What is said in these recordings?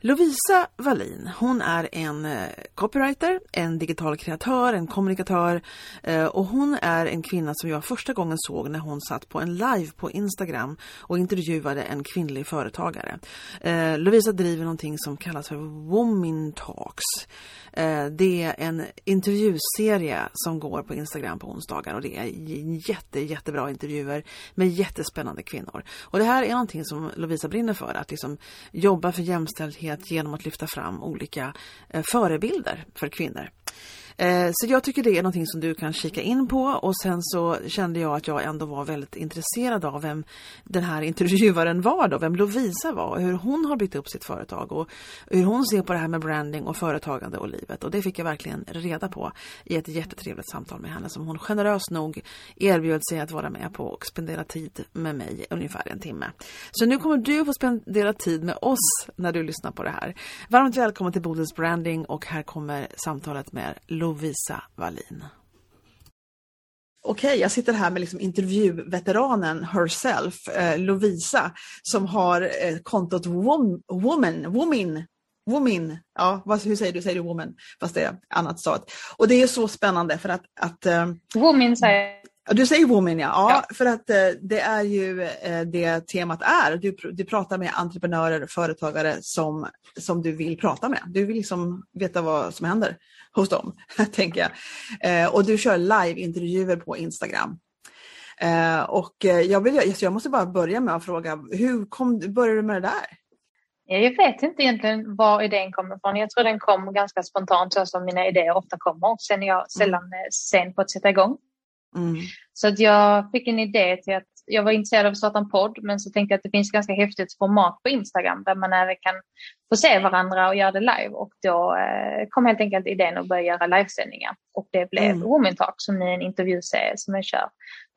Lovisa Wallin, hon är en eh, copywriter, en digital kreatör, en kommunikatör eh, och hon är en kvinna som jag första gången såg när hon satt på en live på Instagram och intervjuade en kvinnlig företagare. Eh, Lovisa driver någonting som kallas för Woman Talks. Det är en intervjuserie som går på Instagram på onsdagar och det är jätte, jättebra intervjuer med jättespännande kvinnor. Och det här är någonting som Lovisa brinner för, att liksom jobba för jämställdhet jämställdhet genom att lyfta fram olika eh, förebilder för kvinnor. Eh, så jag tycker det är någonting som du kan kika in på. Och sen så kände jag att jag ändå var väldigt intresserad av vem den här intervjuaren var då, vem Lovisa var och hur hon har byggt upp sitt företag. Och hur hon ser på det här med branding och företagande och livet. Och det fick jag verkligen reda på i ett jättetrevligt samtal med henne. Som hon generöst nog erbjöd sig att vara med på och spendera tid med mig ungefär en timme. Så nu kommer du få spendera tid med oss när du lyssnar på det här. Varmt välkommen till Bodens Branding. Och här kommer samtalet med Lovisa. Lovisa Wallin. Okej, jag sitter här med liksom intervjuveteranen herself, eh, Lovisa, som har eh, kontot wom, Woman, Woman, Woman, ja, vad, hur säger du? Säger du woman? Fast det är annat stat. Och det är så spännande för att... att eh, woman säger du säger woman ja. ja, ja. för att eh, det är ju eh, det temat är. Du, du pratar med entreprenörer, företagare som, som du vill prata med. Du vill liksom veta vad som händer hos dem, tänker jag. Eh, och du kör live-intervjuer på Instagram. Eh, och eh, jag, vill, jag måste bara börja med att fråga, hur kom, började du med det där? Jag vet inte egentligen var idén kommer ifrån. Jag tror den kom ganska spontant så som mina idéer ofta kommer. Sen är jag mm. sällan mm. sen på att sätta igång. Mm. Så att jag fick en idé till att jag var intresserad av att starta en podd men så tänkte jag att det finns ganska häftigt format på Instagram där man även kan få se varandra och göra det live och då eh, kom helt enkelt idén att börja göra livesändningar och det blev mm. Women Talk som är en intervjuserie som jag kör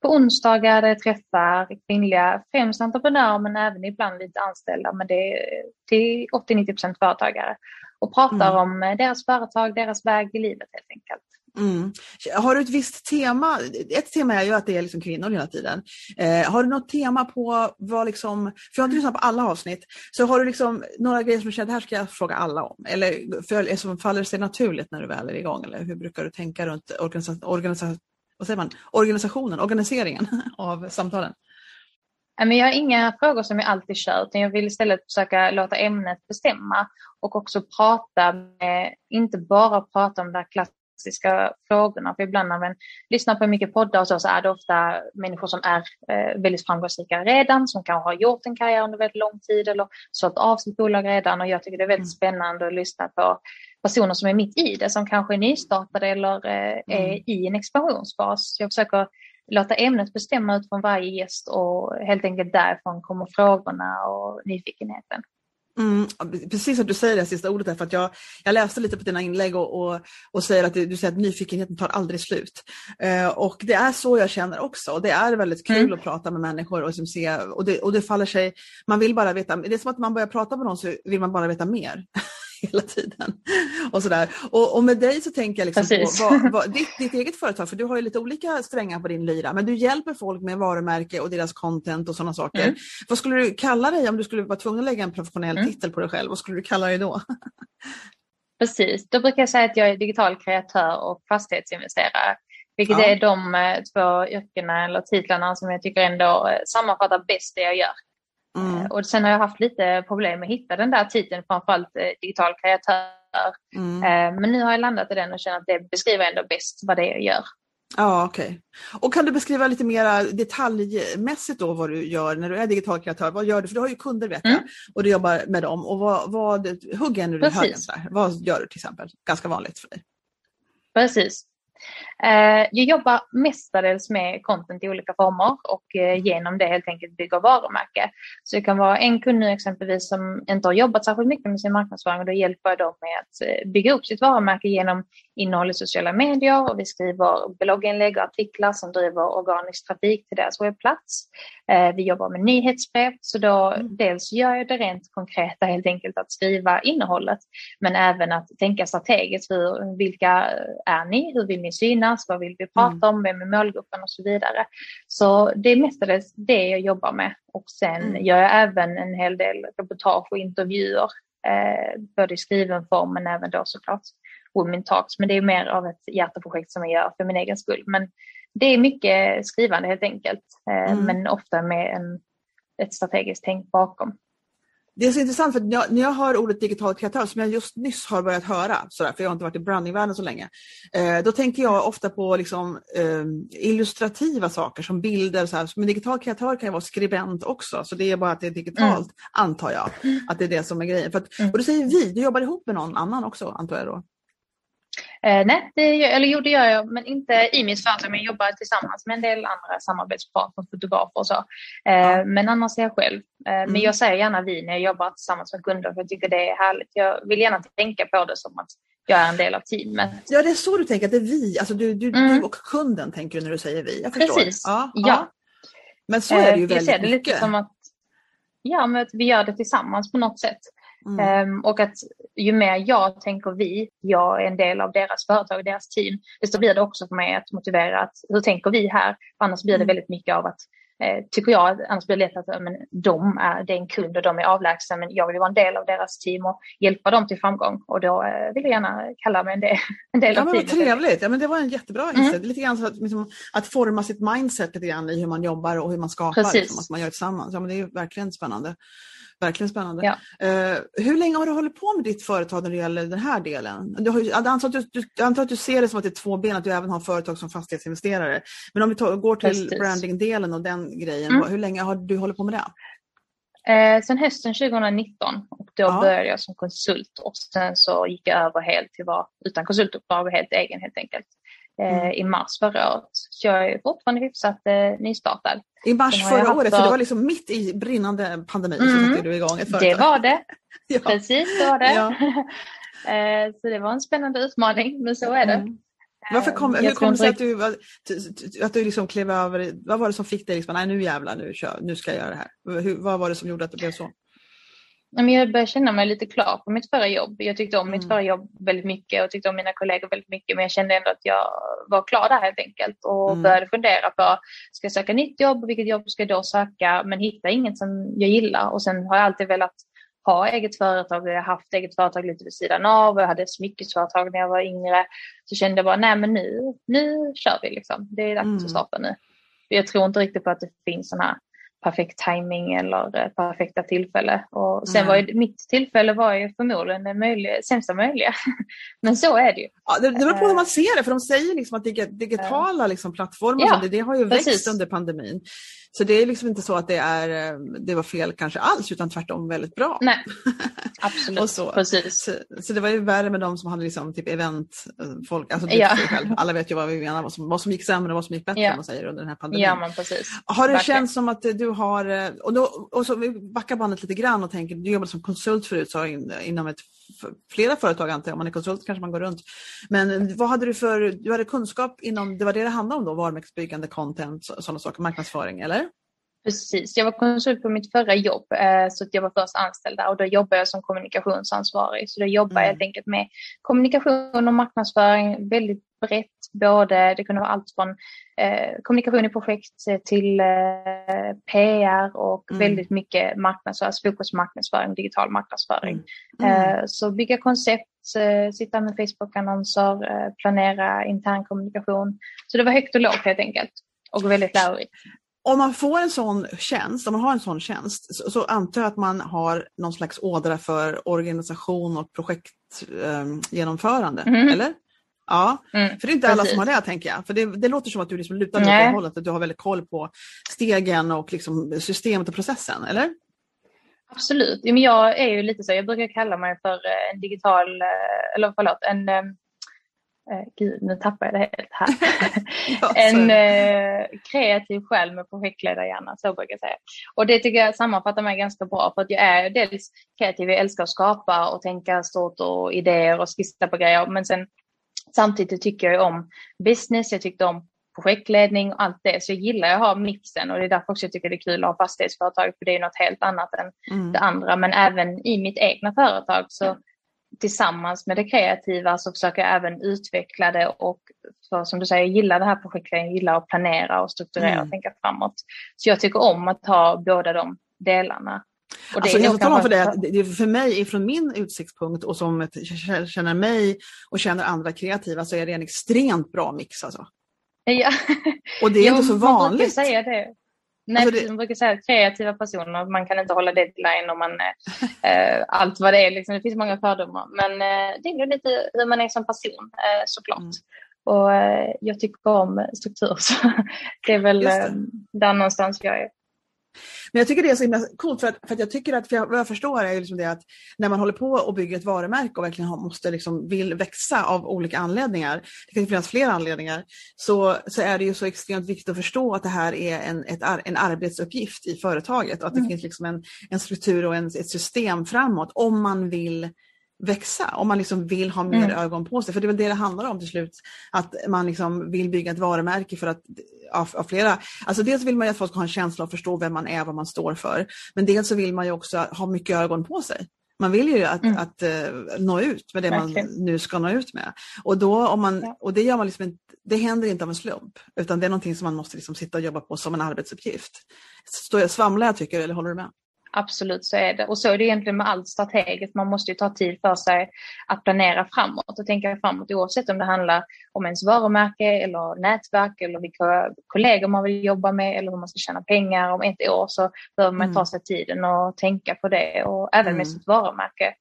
på onsdagar där jag träffar kvinnliga, främst entreprenörer men även ibland lite anställda men det är till 80-90% företagare och pratar mm. om deras företag, deras väg i livet helt enkelt. Mm. Har du ett visst tema? Ett tema är ju att det är liksom kvinnor hela tiden. Eh, har du något tema på vad liksom, för jag har inte lyssnat på alla avsnitt, så har du liksom några grejer som du känner det här ska jag fråga alla om? Eller för, som faller sig naturligt när du väl är igång? Eller hur brukar du tänka runt organisa, organisa, vad säger man? organisationen, organiseringen av samtalen? jag har inga frågor som jag alltid kör utan jag vill istället försöka låta ämnet bestämma och också prata med, inte bara prata om det här klassiska frågorna. För ibland när man lyssnar på mycket poddar och så, så är det ofta människor som är eh, väldigt framgångsrika redan, som kanske har gjort en karriär under väldigt lång tid eller sålt av sitt bolag redan. Och jag tycker det är väldigt mm. spännande att lyssna på personer som är mitt i det, som kanske är nystartade eller eh, är mm. i en expansionsfas. Jag försöker låta ämnet bestämma utifrån varje gäst och helt enkelt därifrån kommer frågorna och nyfikenheten. Mm, precis som du säger det sista ordet där, för att jag, jag läste lite på dina inlägg och, och, och säger att du, du, säger att nyfikenheten tar aldrig slut. Uh, och det är så jag känner också. Det är väldigt kul mm. att prata med människor och, liksom se, och, det, och det faller sig, man vill bara veta, det är som att man börjar prata med någon så vill man bara veta mer. hela tiden. Och, sådär. Och, och med dig så tänker jag liksom på vad, vad, ditt, ditt, eget företag, för du har ju lite olika strängar på din lyra, men du hjälper folk med varumärke och deras content och sådana saker. Mm. Vad skulle du kalla dig om du skulle vara tvungen att lägga en professionell mm. titel på dig själv? Vad skulle du kalla dig då? Precis, då brukar jag säga att jag är digital kreatör och fastighetsinvesterare. Vilket ja. är de eh, två yrkena eller titlarna som jag tycker ändå eh, sammanfattar bäst det jag gör. Mm. Och sen har jag haft lite problem med att hitta den där titeln, framförallt eh, digital kreatör. Mm. Eh, men nu har jag landat i den och känner att det beskriver ändå bäst vad det är jag gör. Ja, okej. Okay. Och kan du beskriva lite mer detaljmässigt då vad du gör när du är digital kreatör? Vad gör du? För du har ju kunder vet jag mm. och du jobbar med dem. Och vad, vad hugger nu du högen? Vad gör du till exempel? Ganska vanligt för dig. Precis. Eh, jag jobbar mestadels med content i olika former och eh, genom det helt enkelt bygger varumärke. Så det kan vara en kund nu exempelvis som inte har jobbat särskilt mycket med sin marknadsföring och då hjälper jag dem med att eh, bygga upp sitt varumärke genom innehåll i sociala medier och vi skriver blogginlägg och artiklar som driver organisk trafik till deras webbplats. Vi jobbar med nyhetsbrev så då mm. dels gör jag det rent konkreta helt enkelt att skriva innehållet men även att tänka strategiskt. Hur, vilka är ni? Hur vill ni synas? Vad vill vi prata mm. om? Vem är målgruppen och så vidare. Så det är mestadels det jag jobbar med och sen mm. gör jag även en hel del reportage och intervjuer eh, både i skriven form men även då såklart Women Talks. Men det är mer av ett hjärteprojekt som jag gör för min egen skull. Men det är mycket skrivande helt enkelt eh, mm. men ofta med en, ett strategiskt tänk bakom. Det är så intressant för jag, när jag hör ordet digital kreatör som jag just nyss har börjat höra, sådär, för jag har inte varit i brandingvärlden så länge, eh, då tänker jag ofta på liksom, eh, illustrativa saker som bilder. Så här. Men digital kreatör kan ju vara skribent också, så det är bara att det är digitalt, mm. antar jag. Att det är det som är grejen. För att, mm. och du säger vi, du jobbar ihop med någon annan också, antar jag då? Eh, nej, det, eller jo det gör jag, men inte i mitt företag. Men jag jobbar tillsammans med en del andra samarbetspartner, fotografer och så. Eh, ja. Men annars är jag själv. Eh, mm. Men jag säger gärna vi när jag jobbar tillsammans med kunder, för jag tycker det är härligt. Jag vill gärna tänka på det som att jag är en del av teamet. Ja, det är så du tänker, att det är vi, alltså du, du, mm. du och kunden tänker du när du säger vi. Jag förstår. Precis, ja. ja. Men så är det ju väldigt mycket. Jag ser det lite som att, ja, men att vi gör det tillsammans på något sätt. Mm. Um, och att ju mer jag tänker vi, jag är en del av deras företag, deras team, desto blir det också för mig att motivera att hur tänker vi här? För annars blir det mm. väldigt mycket av att, eh, tycker jag, annars blir det lätt att men, de är, det är en kund och de är avlägsna men jag vill vara en del av deras team och hjälpa dem till framgång och då eh, vill jag gärna kalla mig en del, en del ja, av teamet. Vad trevligt, ja, men det var en jättebra mm. insikt. Lite grann så att, liksom, att forma sitt mindset lite grann i hur man jobbar och hur man skapar, liksom, att man gör tillsammans. Ja, men det är verkligen spännande. Verkligen spännande. Ja. Uh, hur länge har du hållit på med ditt företag när det gäller den här delen? Du har, jag, antar att du, du, jag antar att du ser det som att det är två ben, att du även har företag som fastighetsinvesterare. Men om vi tar, går till brandingdelen och den grejen, mm. hur länge har du hållit på med det? Eh, sen hösten 2019 och då ja. började jag som konsult och sen så gick jag över helt till att vara utan konsultuppdrag och helt egen helt enkelt eh, mm. i mars förra året. Jag är fortfarande hyfsat eh, nystartad. I mars förra året, för... så det var liksom mitt i brinnande pandemi mm. så satte du igång ett företag. Det var det. ja. Precis, det var det. Ja. Eh, så det var en spännande utmaning, men så är det. Mm. Varför kom, hur kom det sig att du, att du liksom klev över, vad var det som fick dig liksom, nej nu jävlar, nu, kör, nu ska jag göra det här. Hur, vad var det som gjorde att det blev så? Jag började känna mig lite klar på mitt förra jobb. Jag tyckte om mm. mitt förra jobb väldigt mycket och tyckte om mina kollegor väldigt mycket. Men jag kände ändå att jag var klar där helt enkelt och mm. började fundera på, ska jag söka nytt jobb? Vilket jobb ska jag då söka? Men hitta inget som jag gillar. Och sen har jag alltid velat ha eget företag. Jag har haft eget företag lite vid sidan av. Jag hade smyckesföretag när jag var yngre. Så kände jag bara, nej men nu, nu kör vi liksom. Det är dags mm. att starta nu. Jag tror inte riktigt på att det finns sådana här perfekt timing eller eh, perfekta tillfälle. Och sen mm. var ju, mitt tillfälle var ju förmodligen det möjliga, sämsta möjliga. Men så är det ju. Ja, det, det beror på hur man ser det, för de säger liksom att digitala liksom, plattformar ja, det, det, har ju precis. växt under pandemin. Så det är liksom inte så att det, är, eh, det var fel kanske alls utan tvärtom väldigt bra. Nej, absolut. så. Precis. Så, så, det var ju värre med de som hade liksom typ event, eh, alltså typ ja. alla vet ju vad vi menar, vad som, vad som gick sämre och vad som gick bättre ja. man säger, under den här pandemin. Ja, men precis. Har det Verkligen. känts som att du har, eh, och, då, och så vi backar bandet lite grann och tänker, du jobbade som konsult förut så in, inom ett, flera företag antar jag, om man är konsult kanske man går runt. Men vad hade du för, du hade kunskap inom, det var det det handlade om då, varumärkesbyggande, content, sådana saker, marknadsföring eller? Precis, jag var konsult på mitt förra jobb eh, så jag var först anställd där och då jobbade jag som kommunikationsansvarig. Så då jobbade mm. jag helt enkelt med kommunikation och marknadsföring väldigt brett. Både, det kunde vara allt från eh, kommunikation i projekt till eh, PR och mm. väldigt mycket marknadsföring, alltså fokus marknadsföring, digital marknadsföring. Mm. mm. så bygga koncept, sitta med Facebook-annonser, planera intern kommunikation. Så det var högt och lågt helt enkelt och väldigt lärorikt om man får en sån tjänst, om man har en sån tjänst, så, så antar jag att man har någon slags ådra för organisation och projektgenomförande, ehm, mm. eller? Ja, mm, för det är inte alla som har det tänker jag. För det, det låter som att du liksom lutar åt det hållet, att du har väldigt koll på stegen och liksom systemet och processen, eller? Absolut. Jag är ju lite så, jag brukar kalla mig för en digital, eh, eller förlåt, en eh, gud nu tappar jag det helt här. en eh, kreativ själ med projektledarhjärna, så brukar jag säga. Och det tycker jag sammanfattar mig ganska bra för att jag är dels kreativ, jag älskar att skapa och tänka stort och idéer och skissa på grejer. Men sen samtidigt tycker jag om business, jag tyckte om projektledning och allt det. Så jag gillar att ha mixen och det är därför också jag tycker det är kul att ha fastighetsföretag för det är något helt annat än mm. det andra. Men även i mitt egna företag så tillsammans med det kreativa så försöker jag även utveckla det och för, som du säger, jag gillar det här projektet, jag gillar att planera och strukturera mm. och tänka framåt. Så jag tycker om att ha båda de delarna. Och det alltså, jag talar om för det, för mig från min utsiktspunkt och som ett, känner mig och känner andra kreativa så är det en extremt bra mix. Alltså. Ja. Och det är jo, inte så vanligt. Man brukar säga det. Nej, alltså det... man brukar säga att kreativa personer, man kan inte hålla deadline och man, äh, allt vad det är. Liksom. Det finns många fördomar. Men äh, det är lite hur man är som person äh, såklart. Mm. Och jag tycker om struktur så det är väl det. där någonstans jag är. Men jag tycker det är så himla coolt för att, för att jag tycker att, för jag, vad jag förstår är liksom det att när man håller på och bygger ett varumärke och verkligen måste liksom, vill växa av olika anledningar, det kan finnas fler anledningar, så, så är det ju så extremt viktigt att förstå att det här är en, ett, en arbetsuppgift i företaget och att det mm. finns liksom en, en struktur och en, ett system framåt om man vill växa, om man liksom vill ha mer mm. ögon på sig. För det är väl det det handlar om till slut, att man liksom vill bygga ett varumärke för att av, av, flera, alltså dels vill man ju att folk ska ha en känsla och förstå vem man är, vad man står för. Men dels så vill man ju också ha mycket ögon på sig. Man vill ju att, mm. att uh, nå ut med det Verkligen. man nu ska nå ut med. Och, då, om man, ja. och det, gör man liksom inte, det händer inte av en slump, utan det är någonting som man måste liksom sitta och jobba på som en arbetsuppgift. Står jag, svamlar jag tycker eller håller du med? Absolut så är det. Och så är det egentligen med allt strategiskt. Man måste ju ta tid för sig att planera framåt och tänka framåt oavsett om det handlar om ens varumärke eller nätverk eller vilka kollegor man vill jobba med eller hur man ska tjäna pengar om ett år så behöver man mm. ta sig tiden och tänka på det och även mm. med sitt varumärke.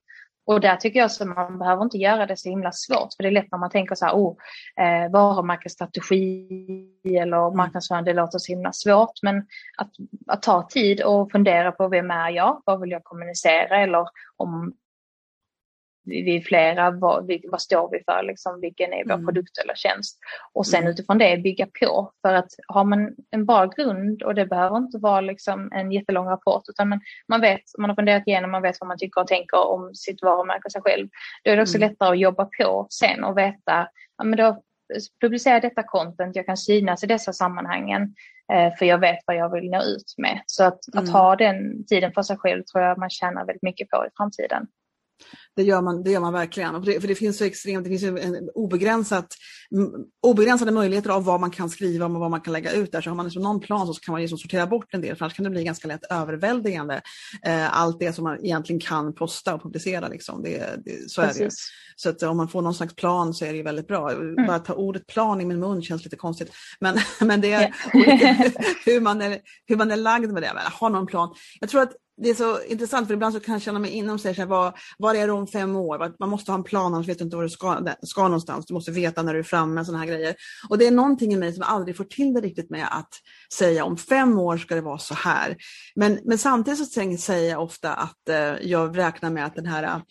Och där tycker jag att man behöver inte göra det så himla svårt. För det är lätt när man tänker så här, oh, eh, varumärkesstrategi eller mm. marknadsföring, det låter så himla svårt. Men att, att ta tid och fundera på vem är jag? Vad vill jag kommunicera? Eller om vi är flera, vad, vad står vi för, liksom, vilken är vår mm. produkt eller tjänst. Och sen mm. utifrån det bygga på. För att har man en bra grund och det behöver inte vara liksom en jättelång rapport utan man, man vet, man har funderat igenom, man vet vad man tycker och tänker om sitt varumärke och sig själv. Då är det också mm. lättare att jobba på sen och veta, ja men då publicerar detta content, jag kan synas i dessa sammanhangen eh, för jag vet vad jag vill nå ut med. Så att, att mm. ha den tiden för sig själv tror jag man tjänar väldigt mycket på i framtiden. Det gör man, det gör man verkligen. För det, för det finns så extremt, det finns en obegränsat, obegränsade möjligheter av vad man kan skriva och vad man kan lägga ut där. Så har man liksom någon plan så kan man liksom sortera bort en del, för annars kan det bli ganska lätt överväldigande. Eh, allt det som man egentligen kan posta och publicera. Liksom. Det, det, så är det Så att om man får någon slags plan så är det väldigt bra. Mm. Bara ta ordet plan i min mun känns lite konstigt. Men, men det är yeah. hur, man är, hur man är lagd med det. Ha någon plan. Jag tror att det är så intressant för ibland så kan jag känna mig inom sig, vad, vad är det om fem år? Man måste ha en plan annars vet du inte var du ska, ska någonstans. Du måste veta när du är framme, sådana här grejer. Och det är någonting i mig som aldrig får till det riktigt med att säga om fem år ska det vara så här. Men, men samtidigt så säger jag ofta att eh, jag räknar med att den här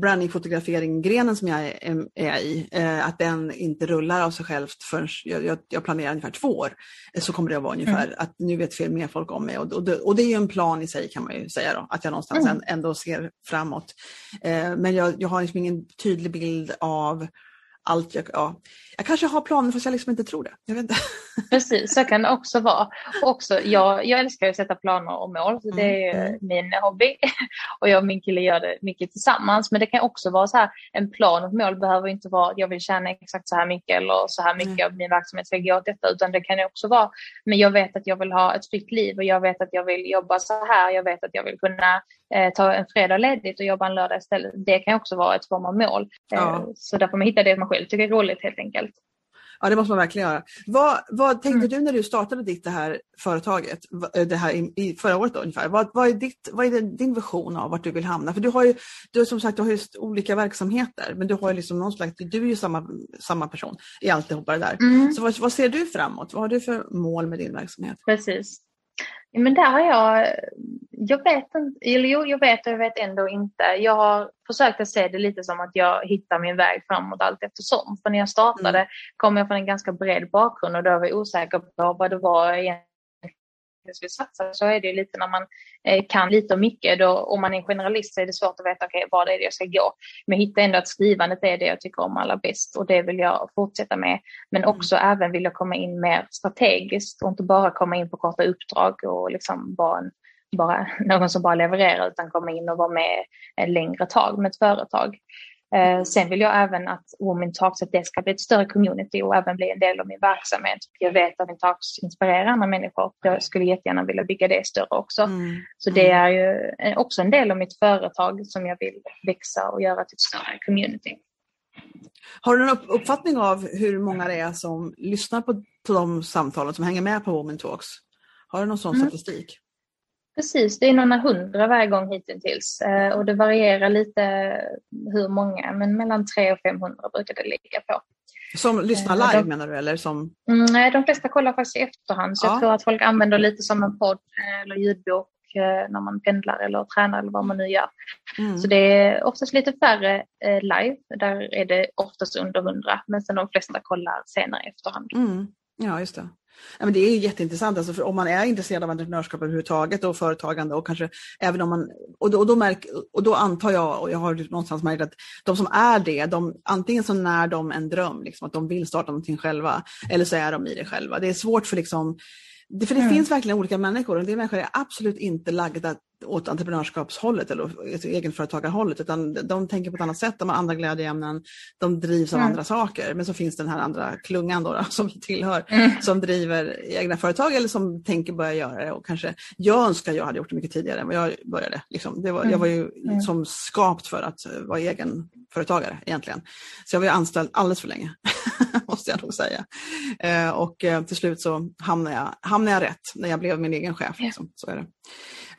brandingfotografering-grenen som jag är, är i, eh, att den inte rullar av sig självt förrän jag, jag, jag, planerar ungefär två år. Eh, så kommer det att vara ungefär, mm. att nu vet mer folk om mig och, och, det, och det är ju en plan i sig kan man ju säga då, att jag någonstans mm. ändå ser framåt. Eh, men jag, jag har liksom ingen tydlig bild av allt jag, ja. Jag kanske har planer fast jag liksom inte tror det. Jag vet inte. Precis, så kan det också vara. Också, jag, jag älskar att sätta planer och mål, så det är mm. min hobby. Och jag och min kille gör det mycket tillsammans. Men det kan också vara så här, en plan och ett mål behöver inte vara att jag vill tjäna exakt så här mycket eller så här mycket mm. av min verksamhet ska gå åt detta, utan det kan också vara, men jag vet att jag vill ha ett fritt liv och jag vet att jag vill jobba så här, jag vet att jag vill kunna eh, ta en fredag ledigt och jobba en lördag istället. Det kan också vara ett form av mål. Ja. Eh, så där får man hitta det man själv tycker är roligt helt enkelt. Ja, det måste man verkligen göra. Vad, vad tänkte mm. du när du startade ditt det här företaget, eh, det här i, i förra året då, ungefär? Vad, vad, är ditt, vad är din vision av vart du vill hamna? För du har ju, du, som sagt, du har ju olika verksamheter, men du har ju liksom någon slags, du är ju samma, samma person i alltihopa det där. Mm. Så vad, vad ser du framåt? Vad har du för mål med din verksamhet? Precis. Men där har jag, jag vet inte, eller jo, jag vet och jag vet ändå inte. Jag har försökt att se det lite som att jag hittar min väg framåt allt eftersom. För när jag startade mm. kom jag från en ganska bred bakgrund och då var jag osäker på vad det var egentligen vill satsa så är det lite när man eh, kan lite och mycket. Då, om man är en generalist så är det svårt att veta okay, vad det är jag ska gå. Men jag hittar ändå att skrivandet är det jag tycker om allra bäst och det vill jag fortsätta med. Men mm. också mm. även vill jag komma in mer strategiskt och inte bara komma in på korta uppdrag och liksom vara en, bara någon som bara levererar utan komma in och vara med en längre tag med ett företag. Eh, sen vill jag även att Women Talks att det ska bli ett större community och även bli en del av min verksamhet. Jag vet att Women Talks inspirerar andra människor. Jag skulle jättegärna vilja bygga det större också. Mm. Så det är ju också en del av mitt företag som jag vill växa och göra till ett större community. Har du någon uppfattning av hur många det är som lyssnar på, på de samtalen som hänger med på Women Talks? Har du någon sån mm. statistik? Precis, det är några hundra varje gång hittills eh, och det varierar lite hur många, men mellan 300 och 500 brukar det ligga på. Som lyssnar eh, live de, menar du? Eller som... Mm, nej, de flesta kollar faktiskt i efterhand så ja. jag tror att folk använder lite som en podd eh, eller ljudbok när man pendlar eller tränar eller vad man nu gör. Mm. Så det är oftast lite färre live, där är det oftast under 100 men sen de flesta kollar senare i efterhand. Mm. Ja, just det. Ja, men det är jätteintressant, alltså, för om man är intresserad av entreprenörskap överhuvudtaget och företagande och kanske även om man, och då, och då, märk, och då antar jag, och jag har någonstans märkt att de som är det, de, antingen så när de en dröm, liksom, att de vill starta någonting själva, eller så är de i det själva. Det är svårt för liksom, det, för det mm. finns verkligen olika människor och en del människor är absolut inte lagda åt entreprenörskapshållet eller egenföretagarhållet utan de tänker på ett annat sätt, de har andra glädjeämnen, de drivs av mm. andra saker. Men så finns den här andra klungan då, då som vi tillhör mm. som driver egna företag eller som tänker börja göra det och kanske jag önskar jag hade gjort det mycket tidigare än vad jag började. Liksom. Det var, mm. Jag var ju mm. som skapt för att vara egenföretagare egentligen. Så jag var ju anställd alldeles för länge, måste jag nog säga. Eh, och eh, till slut så hamnade jag, hamnade jag rätt när jag blev min egen chef. Liksom. Så är det.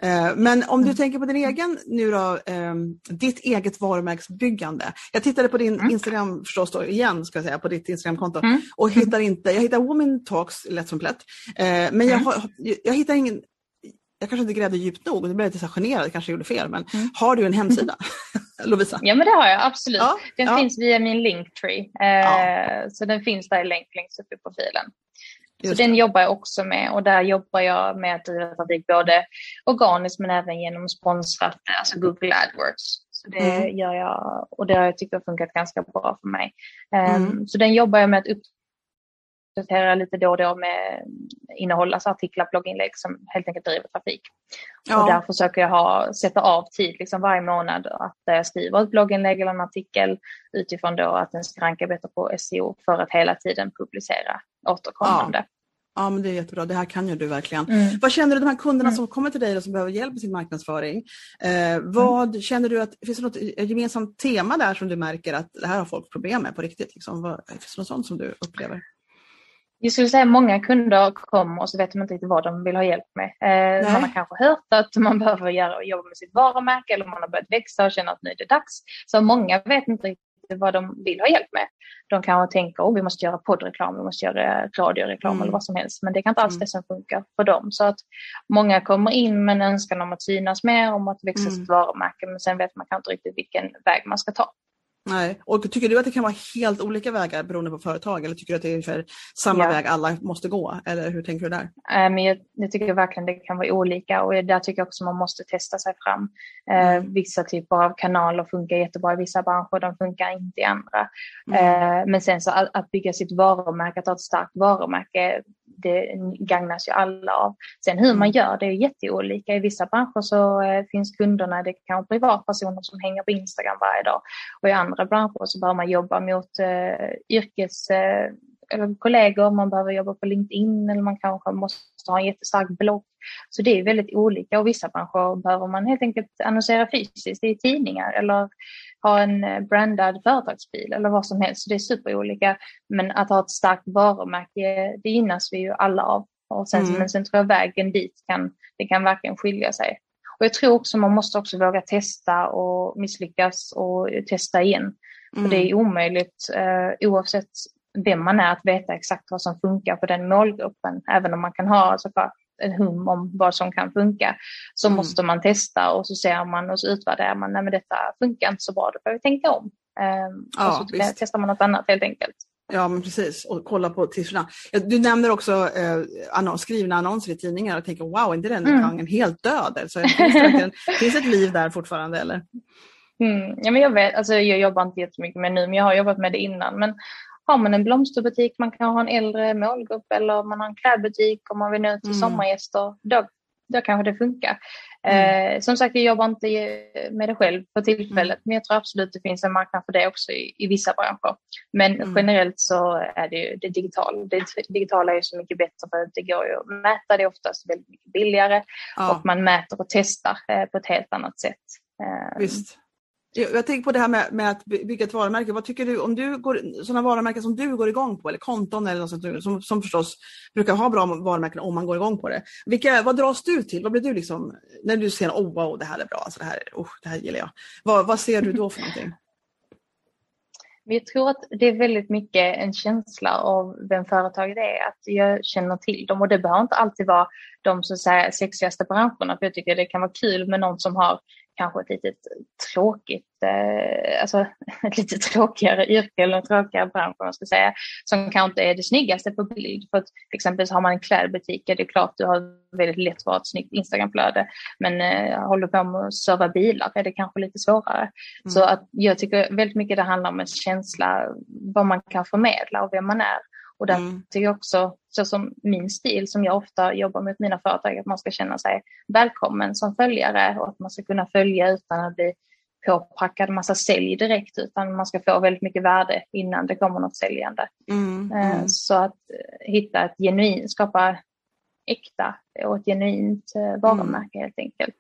Eh, men om du mm. tänker på din egen nu då, ehm, ditt eget varumärkesbyggande. Jag tittade på din mm. Instagram förstås då, igen, ska jag säga, på ditt Instagramkonto mm. och hittar inte, jag hittar Woman Talks lätt som plätt. Eh, men jag, mm. har, jag hittar ingen, jag kanske inte grävde djupt nog, nu blev jag lite så generad, kanske gjorde fel, men mm. har du en hemsida? Lovisa? Ja men det har jag absolut. Ja, den ja. finns via min Linktree. Eh, ja. Så den finns där i länk längst upp i profilen. Så den jobbar jag också med och där jobbar jag med att driva trafik både organiskt men även genom sponsrat, alltså Google AdWords. Så det mm. gör jag och det har jag tyckt har funkat ganska bra för mig. Um, mm. Så den jobbar jag med att uppdatera lite då och då med innehåll, alltså artiklar, blogginlägg som helt enkelt driver trafik. Ja. Och där försöker jag ha, sätta av tid liksom varje månad att jag skriver ett blogginlägg eller en artikel utifrån då att den ska ranka bättre på SEO för att hela tiden publicera återkommande. Ja. Men det är jättebra. Det här kan ju du verkligen. Mm. Vad känner du de här kunderna mm. som kommer till dig och som behöver hjälp med sin marknadsföring? Eh, vad mm. känner du att, finns det något gemensamt tema där som du märker att det här har folk problem med på riktigt? Liksom? Vad, finns det något sånt som du upplever? Jag skulle säga att många kunder kommer och så vet de inte riktigt vad de vill ha hjälp med. Eh, man har kanske hört att man behöver göra, jobba med sitt varumärke eller man har börjat växa och känner att nu är det dags. Så många vet inte riktigt vad de vill ha hjälp med. De kanske tänker att oh, vi måste göra poddreklam, vi måste göra radioreklam mm. eller vad som helst. Men det kan inte alls mm. det som funkar för dem. Så att många kommer in med en önskan om att synas mer, om att växa mm. sitt varumärke. Men sen vet man kanske inte riktigt vilken väg man ska ta. Nej. Och tycker du att det kan vara helt olika vägar beroende på företag eller tycker du att det är ungefär samma ja. väg alla måste gå? Eller hur tänker du där? Äh, men jag, jag tycker verkligen det kan vara olika och där tycker jag också man måste testa sig fram. Äh, mm. Vissa typer av kanaler funkar jättebra i vissa branscher, de funkar inte i andra. Mm. Äh, men sen så att, att bygga sitt varumärke, att ha ett starkt varumärke, det gagnas ju alla av. Sen hur man mm. gör det är jätteolika. I vissa branscher så eh, finns kunderna, det kan vara privatpersoner som hänger på Instagram varje dag. Och i andra branscher så behöver man jobba mot eh, yrkes eh, eller kollegor, man behöver jobba på LinkedIn eller man kanske måste ha en jättestark blogg. Så det är väldigt olika och vissa branscher behöver man helt enkelt annonsera fysiskt i tidningar eller ha en eh, brandad företagsbil eller vad som helst. Så det är superolika. Men att ha ett starkt varumärke, det gynnas vi ju alla av. Och sen, mm. Men sen tror jag vägen dit kan, det kan verkligen skilja sig. Och jag tror också man måste också våga testa och misslyckas och testa igen. Mm. För det är omöjligt eh, oavsett vem man är att veta exakt vad som funkar för den målgruppen. Även om man kan ha såklart en hum om vad som kan funka så mm. måste man testa och så ser man och så utvärderar man, nej men detta funkar inte så bra, då får vi tänka om. Um, ja, och så visst. testar man något annat helt enkelt. Ja, men precis. Och kolla på siffrorna. Du nämner också eh, annons, skrivna annonser i tidningar och tänker wow, är inte den mm. genren helt död? Alltså, finns, det finns ett liv där fortfarande eller? Mm. Ja, men jag, vet, alltså, jag jobbar inte jättemycket med det nu, men jag har jobbat med det innan. Men har man en blomsterbutik, man kan ha en äldre målgrupp eller man har en klädbutik och man vill nå ut till mm. sommargäster, då, då kanske det funkar. Mm. Eh, som sagt, jag jobbar inte med det själv för tillfället, mm. men jag tror absolut det finns en marknad för det också i, i vissa branscher. Men mm. generellt så är det ju det digitala. Det digitala är så mycket bättre för det går ju att mäta, det är oftast väldigt mycket billigare ja. och man mäter och testar eh, på ett helt annat sätt. Eh, Visst. Jag tänker på det här med, med, att bygga ett varumärke. Vad tycker du om du går, sådana varumärken som du går igång på eller konton eller något sånt, som, som förstås brukar ha bra varumärken om man går igång på det. Vilka, vad dras du till? Vad blir du liksom, när du ser oh wow det här är bra, alltså det, här, oh, det här gillar jag. Vad, vad ser du då för någonting? jag tror att det är väldigt mycket en känsla av vem företaget är, att jag känner till dem och det behöver inte alltid vara de så att säga, sexigaste branscherna för jag tycker det kan vara kul med någon som har kanske ett litet tråkigt, eh, alltså ett lite tråkigare yrke eller en tråkigare bransch om man ska säga, som kanske inte är det snyggaste på bild. För att till exempel så har man en klädbutik, det är klart du har väldigt lätt för ett snyggt Instagramflöde, men eh, håller på med att serva bilar är det kanske lite svårare. Mm. Så att jag tycker väldigt mycket det handlar om en känsla, vad man kan förmedla och vem man är. Och där mm. tycker jag också, så som min stil som jag ofta jobbar med mina företag, att man ska känna sig välkommen som följare och att man ska kunna följa utan att bli påpackad massa sälj direkt utan man ska få väldigt mycket värde innan det kommer något säljande. Mm, eh, mm. Så att eh, hitta ett genuint, skapa äkta och ett genuint eh, varumärke helt enkelt.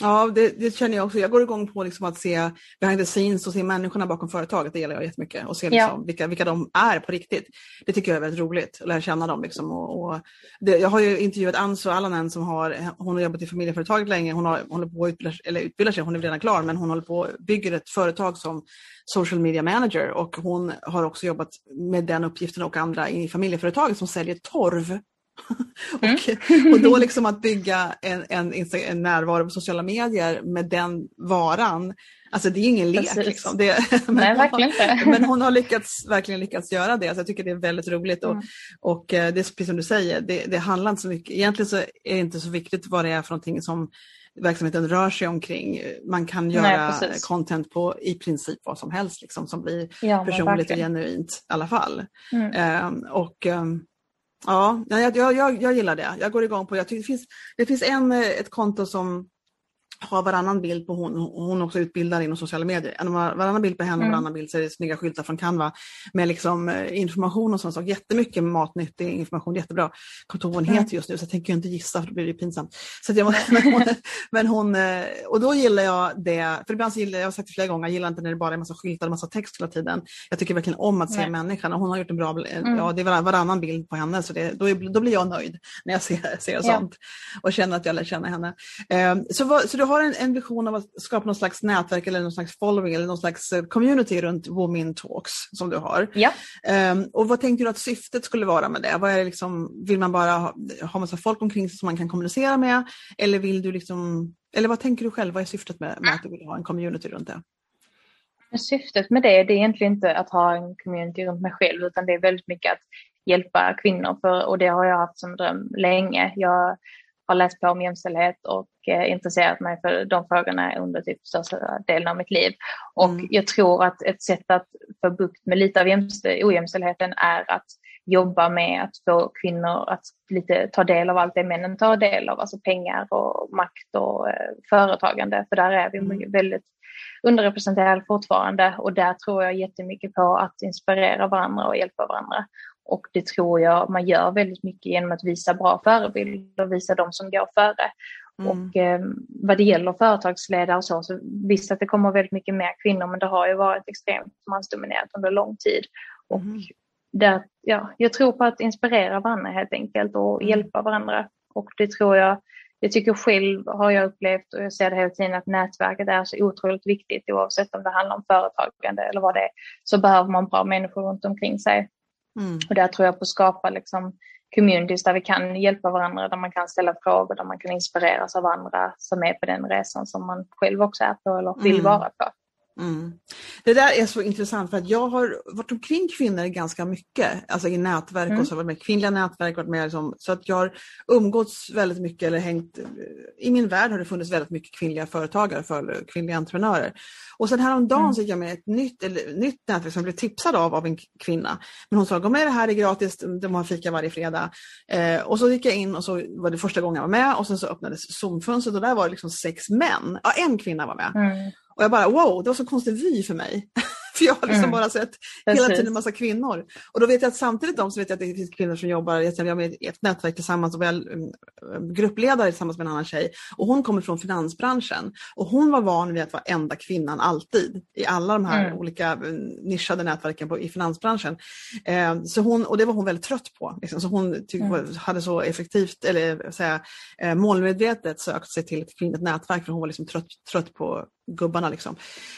Ja, det, det, känner jag också. Jag går igång på liksom att se behind the scenes och se människorna bakom företaget. Det gillar jag jättemycket. Och se liksom ja. vilka, vilka de är på riktigt. Det tycker jag är väldigt roligt, att lära känna dem. Liksom. Och, och det, jag har ju intervjuat Anso Allanen som har, hon har jobbat i familjeföretaget länge. Hon har, håller på att utbilda, eller utbildar sig, hon är redan klar, men hon håller på att bygga ett företag som social media manager och hon har också jobbat med den uppgiften och andra i familjeföretaget som säljer torv Mm. och, och, då liksom att bygga en, en, en, närvaro på sociala medier med den varan, alltså det är ingen lek. Liksom. Det, Nej, verkligen inte. men hon har lyckats, verkligen lyckats göra det, så jag tycker det är väldigt roligt. Och, mm. och eh, det är precis som du säger, det, det handlar inte så mycket, egentligen så är det inte så viktigt vad det är för någonting som verksamheten rör sig omkring. Man kan göra Nej, content på i princip vad som helst liksom, som blir ja, personligt och genuint i alla fall. Mm. Um, och um, Ja, jag, jag, jag gillar det. Jag går igång på det. det finns, det finns en, eh, ett konto som har varannan bild på hon, hon också utbildar inom sociala medier. En varannan bild på henne och mm. varannan bild så är det snygga skyltar från Canva med liksom eh, information och sånt. Så jättemycket matnyttig information, jättebra. Kommer inte hon mm. heter just nu så jag tänker inte gissa för då blir det pinsamt. Så jag, men, hon, men hon, eh, och då gillar jag det, för ibland så gillar jag, jag har sagt det flera gånger, jag gillar inte när det bara är massa skyltar och massa text hela tiden. Jag tycker verkligen om att se Nej. människan och hon har gjort en bra, mm. ja det är varannan bild på henne så det, då, då blir jag nöjd när jag ser, ser sånt och känner att jag lär känna henne. Um, så, vad, så du har en, en vision av att skapa någon slags nätverk eller någon slags following eller någon slags eh, community runt Women Talks som du har. Ja. Um, och vad tänkte du att syftet skulle vara med det? Vad är det liksom, vill man bara ha, ha massa folk omkring sig som man kan kommunicera med? Eller vill du liksom, eller vad tänker du själv? Vad är syftet med, med att du vill ha en community runt det? Syftet med det, det är egentligen inte att ha en community runt mig själv utan det är väldigt mycket att hjälpa kvinnor för, och det har jag haft som dröm länge. Jag har läst på om jämställdhet och eh, intresserat mig för de frågorna under typ största delen av mitt liv. Och mm. jag tror att ett sätt att få bukt med lite av ojämställdheten är att jobba med att få kvinnor att lite ta del av allt det männen tar del av, alltså pengar och makt och eh, företagande, för där är vi mm. väldigt underrepresenterade fortfarande och där tror jag jättemycket på att inspirera varandra och hjälpa varandra. Och det tror jag man gör väldigt mycket genom att visa bra förebilder och visa de som går före. Mm. Och eh, vad det gäller företagsledare och så, så visst att det kommer väldigt mycket mer kvinnor, men det har ju varit extremt mansdominerat under lång tid. Och mm. där, ja, jag tror på att inspirera varandra helt enkelt och mm. hjälpa varandra. Och det tror jag, jag tycker själv har jag upplevt och jag ser det hela tiden att nätverket är så otroligt viktigt oavsett om det handlar om företagande eller vad det är. Så behöver man bra människor runt omkring sig. Mm. Och där tror jag på att skapa liksom communities där vi kan hjälpa varandra, där man kan ställa frågor, där man kan inspireras av andra som är på den resan som man själv också är på eller vill mm. vara på. Mm. Det där är så intressant för att jag har varit omkring kvinnor ganska mycket, alltså i nätverk mm. och så, varit med kvinnliga nätverk, varit med liksom, så att jag har umgåtts väldigt mycket eller hängt, i min värld har det funnits väldigt mycket kvinnliga företagare, för kvinnliga entreprenörer. Och sen häromdagen mm. så gick jag med ett nytt, eller, nytt nätverk som jag blev tipsad av av en kvinna. Men hon sa, gå med det här, är gratis, de har fika varje fredag. Eh, och så gick jag in och så var det första gången jag var med och sen så öppnades Zoom-fönstret och där var det liksom sex män. Ja, en kvinna var med. Mm. Och jag bara wow, det var så konstig vy för mig. för jag har liksom mm. bara sett hela tiden en massa kvinnor. Och då vet jag att samtidigt om så vet jag att det finns kvinnor som jobbar, jag är med i ett nätverk tillsammans och väl mm, gruppledare tillsammans med en annan tjej. Och hon kommer från finansbranschen. Och hon var van vid att vara enda kvinnan alltid i alla de här mm. olika mm, nischade nätverken på, i finansbranschen. Eh, så hon, och det var hon väldigt trött på. Liksom. Så hon tyck, mm. hade så effektivt, eller säga, eh, målmedvetet sökt sig till ett kvinnligt nätverk för hon var liksom trött, trött på gubbarna. Liksom.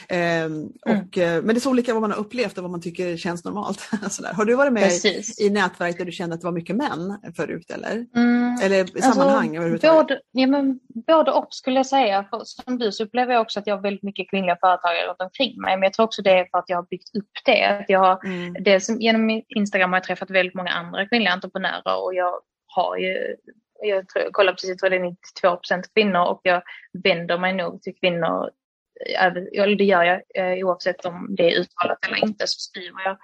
Eh, mm. och, eh, men det är så olika vad man har upplevt och vad man tycker känns normalt. Sådär. Har du varit med Precis. i, nätverk där du kände att det var mycket män förut eller? Mm. Eller i sammanhang alltså, både, ja, men, både och skulle jag säga. För, som du så upplever jag också att jag har väldigt mycket kvinnliga företagare runt omkring mig. Men jag tror också det är för att jag har byggt upp det. Att jag har, mm. det som, genom Instagram har jag träffat väldigt många andra kvinnliga entreprenörer och jag har ju jag tror, kollar precis, jag tror det är 92% kvinnor och jag vänder mig nog till kvinnor eller det gör jag eh, oavsett om det är uttalat eller inte, så skriver jag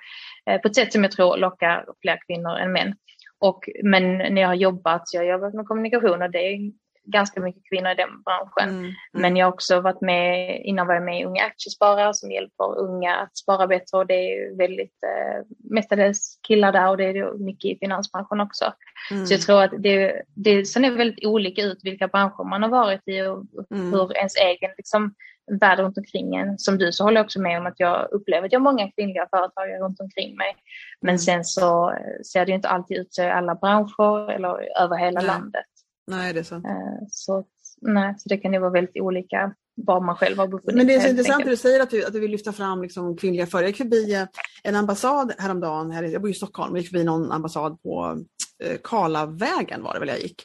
eh, på ett sätt som jag tror lockar fler kvinnor än män. Och, men när jag har jobbat, jag har jobbat med kommunikation och det är ganska mycket kvinnor i den branschen. Mm, mm. Men jag har också varit med, innan var jag med i Unga Aktiesparare som hjälper unga att spara bättre och det är väldigt, eh, mestadels killar där och det är mycket i finansbranschen också. Mm. Så jag tror att det, det sen är väldigt olika ut vilka branscher man har varit i och mm. hur ens egen liksom, värld runt omkring en. Som du så håller jag också med om att jag upplever att jag har många kvinnliga företagare runt omkring mig. Men mm. sen så ser det inte alltid ut så i alla branscher eller över hela nej. landet. Nej, det är sant. Eh, så, nej, så det kan ju vara väldigt olika var man själv har befunnit Men det är så intressant att du säger att du, att du vill lyfta fram liksom kvinnliga företagare. Jag gick förbi eh, en ambassad häromdagen, här, jag bor i Stockholm, jag gick förbi någon ambassad på eh, Karlavägen var det väl jag gick.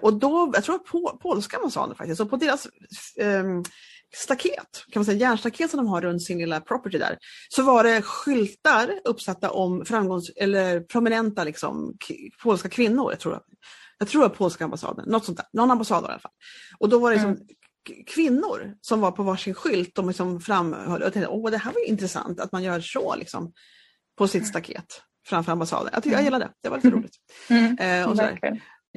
Och då, jag tror på, polska ambassaden faktiskt, och på deras eh, staket, kan man säga, järnstaket som de har runt sin lilla property där, så var det skyltar uppsatta om framgångs eller prominenta liksom, polska kvinnor. Jag tror, jag tror det var polska ambassaden, något sånt där, någon ambassad i alla fall. Och då var det liksom mm. kvinnor som var på varsin skylt, de liksom framhöll och tänkte, åh det här var intressant att man gör så liksom, på sitt staket framför ambassaden. Jag, jag gillar det, det var lite mm. roligt. Mm. Eh, och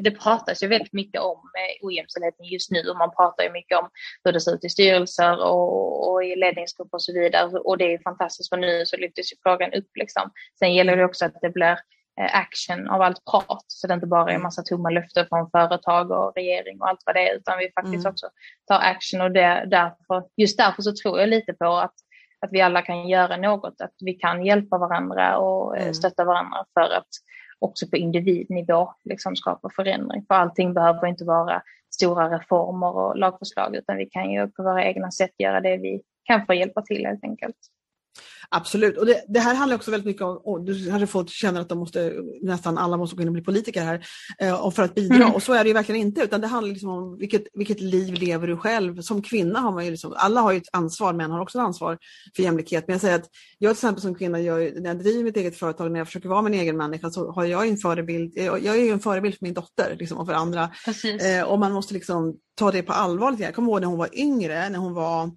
det pratas ju väldigt mycket om eh, ojämställdheten just nu och man pratar ju mycket om hur det ser ut i styrelser och, och i ledningsgrupper och så vidare. Och det är fantastiskt för nu så lyftes ju frågan upp liksom. Sen gäller det också att det blir action av allt prat så det inte bara är en massa tomma löften från företag och regering och allt vad det är utan vi faktiskt mm. också tar action och det, därför, just därför så tror jag lite på att att vi alla kan göra något, att vi kan hjälpa varandra och eh, mm. stötta varandra för att också på individnivå liksom skapa förändring. För allting behöver inte vara stora reformer och lagförslag utan vi kan ju på våra egna sätt göra det vi kan för att hjälpa till helt enkelt. Absolut, och det, det, här handlar också väldigt mycket om, oh, du kanske folk känner att de måste, nästan alla måste gå in och bli politiker här eh, och för att bidra mm. och så är det ju verkligen inte utan det handlar liksom om vilket, vilket liv lever du själv. Som kvinna har man ju liksom, alla har ju ett ansvar, män har också ett ansvar för jämlikhet. Men jag säger att jag till exempel som kvinna, jag, när jag driver mitt eget företag, när jag försöker vara min egen människa så har jag en förebild, jag är ju en förebild för min dotter liksom, och för andra. Eh, och man måste liksom ta det på allvar. Jag kommer ihåg när hon var yngre, när hon var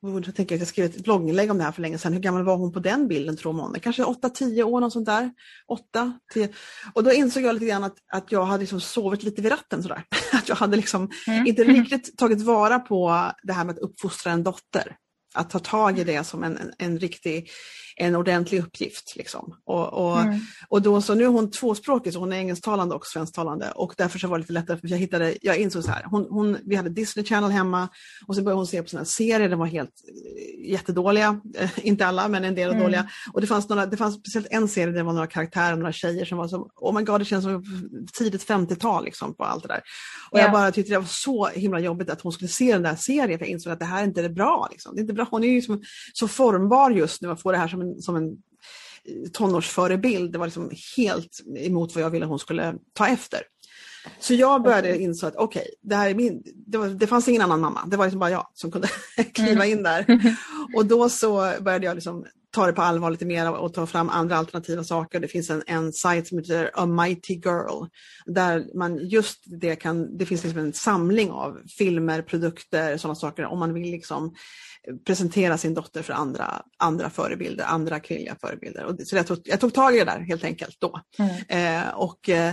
jag tänker att jag skrev ett blogginlägg om det här för länge sedan. Hur gammal var hon på den bilden tror man? Kanske 8-10 år, något sånt där. 8, 10. Och då insåg jag lite grann att, att jag hade liksom sovit lite vid ratten sådär. Att jag hade liksom mm. inte riktigt tagit vara på det här med att uppfostra en dotter. Att ta tag i det som en, en, en riktig en ordentlig uppgift. Liksom. Och, och, mm. och då, så nu är hon tvåspråkig, så hon är engelsktalande och svensktalande och därför så var det lite lättare, för jag, hittade, jag insåg så här, hon, hon, vi hade Disney Channel hemma och så började hon se på sådana serier, de var helt eh, jättedåliga, eh, inte alla men en del mm. dåliga. Och det fanns, några, det fanns speciellt en serie där det var några karaktärer, några tjejer som var som, oh my god det känns som tidigt 50-tal liksom, på allt det där. Och yeah. jag bara tyckte det var så himla jobbigt att hon skulle se den där serien, för jag insåg att det här inte är bra. Liksom. Det är inte bra. Hon är ju som, så formbar just nu och får det här som en, som en tonårsförebild. Det var liksom helt emot vad jag ville hon skulle ta efter. Så jag började inse att okej, okay, det här är min, det, var, det fanns ingen annan mamma, det var liksom bara jag som kunde kliva in där. Och då så började jag liksom ta det på allvar lite mer och ta fram andra alternativa saker. Det finns en, en sajt som heter A Mighty Girl där man just det kan, det finns liksom en samling av filmer, produkter, sådana saker om man vill liksom presentera sin dotter för andra, andra förebilder, andra kvinnliga förebilder. Och så jag, tog, jag tog tag i det där helt enkelt då. Mm. Eh, och eh,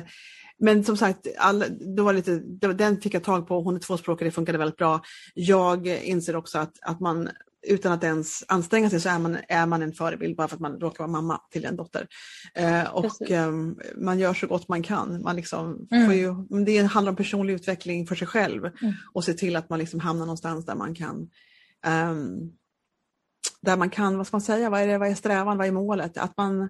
men som sagt, all, det var lite, den fick jag tag på, hon är tvåspråkig, det funkade väldigt bra. Jag inser också att, att man utan att ens anstränga sig så är man, är man en förebild bara för att man råkar vara mamma till en dotter. Eh, och eh, man gör så gott man kan. Man liksom mm. får ju, det handlar om personlig utveckling för sig själv mm. och se till att man liksom hamnar någonstans där man kan um, där man kan, vad ska man säga, vad är, det, vad är strävan, vad är målet? Att man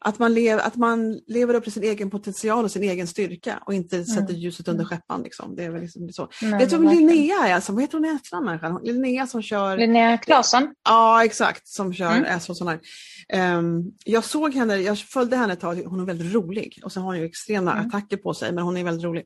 att man, lev, att man lever upp till sin egen potential och sin egen styrka och inte mm. sätter ljuset under skäppan. Liksom. Det är väl liksom så. Nej, Vet du vem Linnea är? Alltså, vad heter hon i efternamn? Linnea som kör... Linnea Claesson? Ja, exakt. Som kör mm. SO sån um, Jag såg henne, jag följde henne ett tag, hon är väldigt rolig och så har hon ju extrema mm. attacker på sig men hon är väldigt rolig.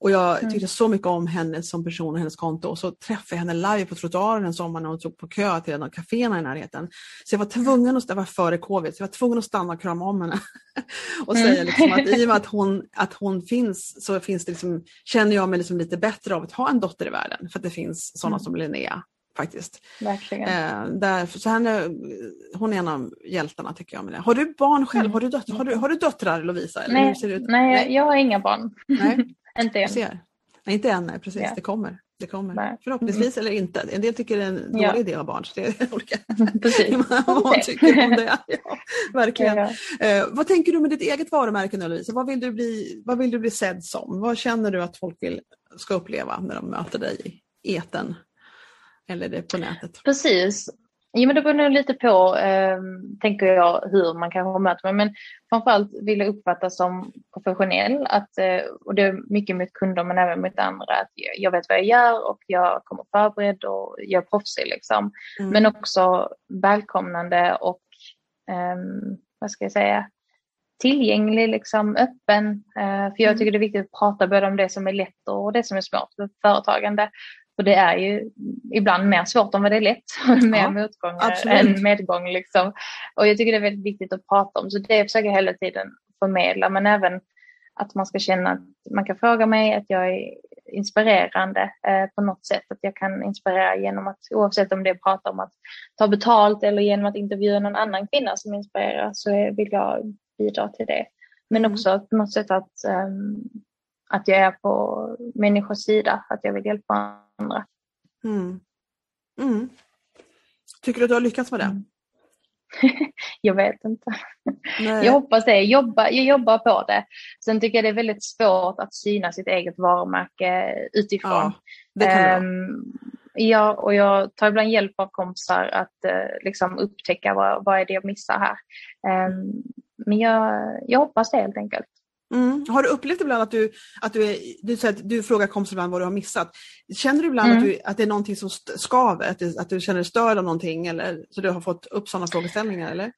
Och jag mm. tyckte så mycket om henne som person och hennes konto. Och så träffade jag henne live på trottoaren en sommar när hon stod på kö till en av kaféerna i närheten. Så jag var tvungen att, det var före covid, så jag var tvungen att stanna och krama om henne. och mm. säga liksom att i och med att hon, att hon finns så finns det liksom, känner jag mig liksom lite bättre av att ha en dotter i världen. För att det finns sådana mm. som Linnea faktiskt. Verkligen. Eh, där, så henne, hon är en av hjältarna tycker jag. Med det. Har du barn själv? Mm. Har, du dött, har, du, har du döttrar Lovisa? Eller nej, nej, nej, jag har inga barn. Nej. Inte än. Ser. Nej, inte än, nej, precis. Ja. Det kommer. Det kommer. Nej. Förhoppningsvis mm. eller inte. En del tycker det är en dålig ja. idé att ha barn. Så det är olika vad tycker om det. Ja, verkligen. Ja, eh, vad tänker du med ditt eget varumärke nu Lovisa? Vad vill, du bli, vad vill du bli sedd som? Vad känner du att folk vill, ska uppleva när de möter dig i eten? Eller det på nätet? Precis. Jo, men det beror nog lite på, eh, tänker jag, hur man kanske möter mig. Men framförallt vill jag uppfattas som professionell. Att, eh, och det är mycket mot kunder men även mot andra. Att jag vet vad jag gör och jag kommer förberedd och jag är proffsig. Liksom. Mm. Men också välkomnande och, eh, vad ska jag säga, tillgänglig, liksom, öppen. Eh, för jag mm. tycker det är viktigt att prata både om det som är lätt och det som är svårt för företagande. Och det är ju ibland mer svårt än vad det är lätt. mer ja, motgångar än medgång. Liksom. Och jag tycker det är väldigt viktigt att prata om. Så det försöker jag hela tiden förmedla. Men även att man ska känna att man kan fråga mig att jag är inspirerande eh, på något sätt. Att jag kan inspirera genom att oavsett om det är att prata om att ta betalt eller genom att intervjua någon annan kvinna som inspirerar så vill jag bidra till det. Men mm. också på något sätt att um, att jag är på människors sida, att jag vill hjälpa andra. Mm. Mm. Tycker du att du har lyckats med det? Jag vet inte. Nej. Jag hoppas det. Jag jobbar, jag jobbar på det. Sen tycker jag det är väldigt svårt att syna sitt eget varumärke utifrån. Ja, det kan um, Ja, och jag tar ibland hjälp av kompisar att uh, liksom upptäcka vad, vad är det jag missar här. Um, men jag, jag hoppas det helt enkelt. Mm. Har du upplevt ibland att du, att du, är, du, säger att du frågar kompisar ibland vad du har missat. Känner du ibland mm. att, du, att det är någonting som skaver, att, du, att du känner dig störd av någonting eller så du har fått upp sådana frågeställningar? Eller?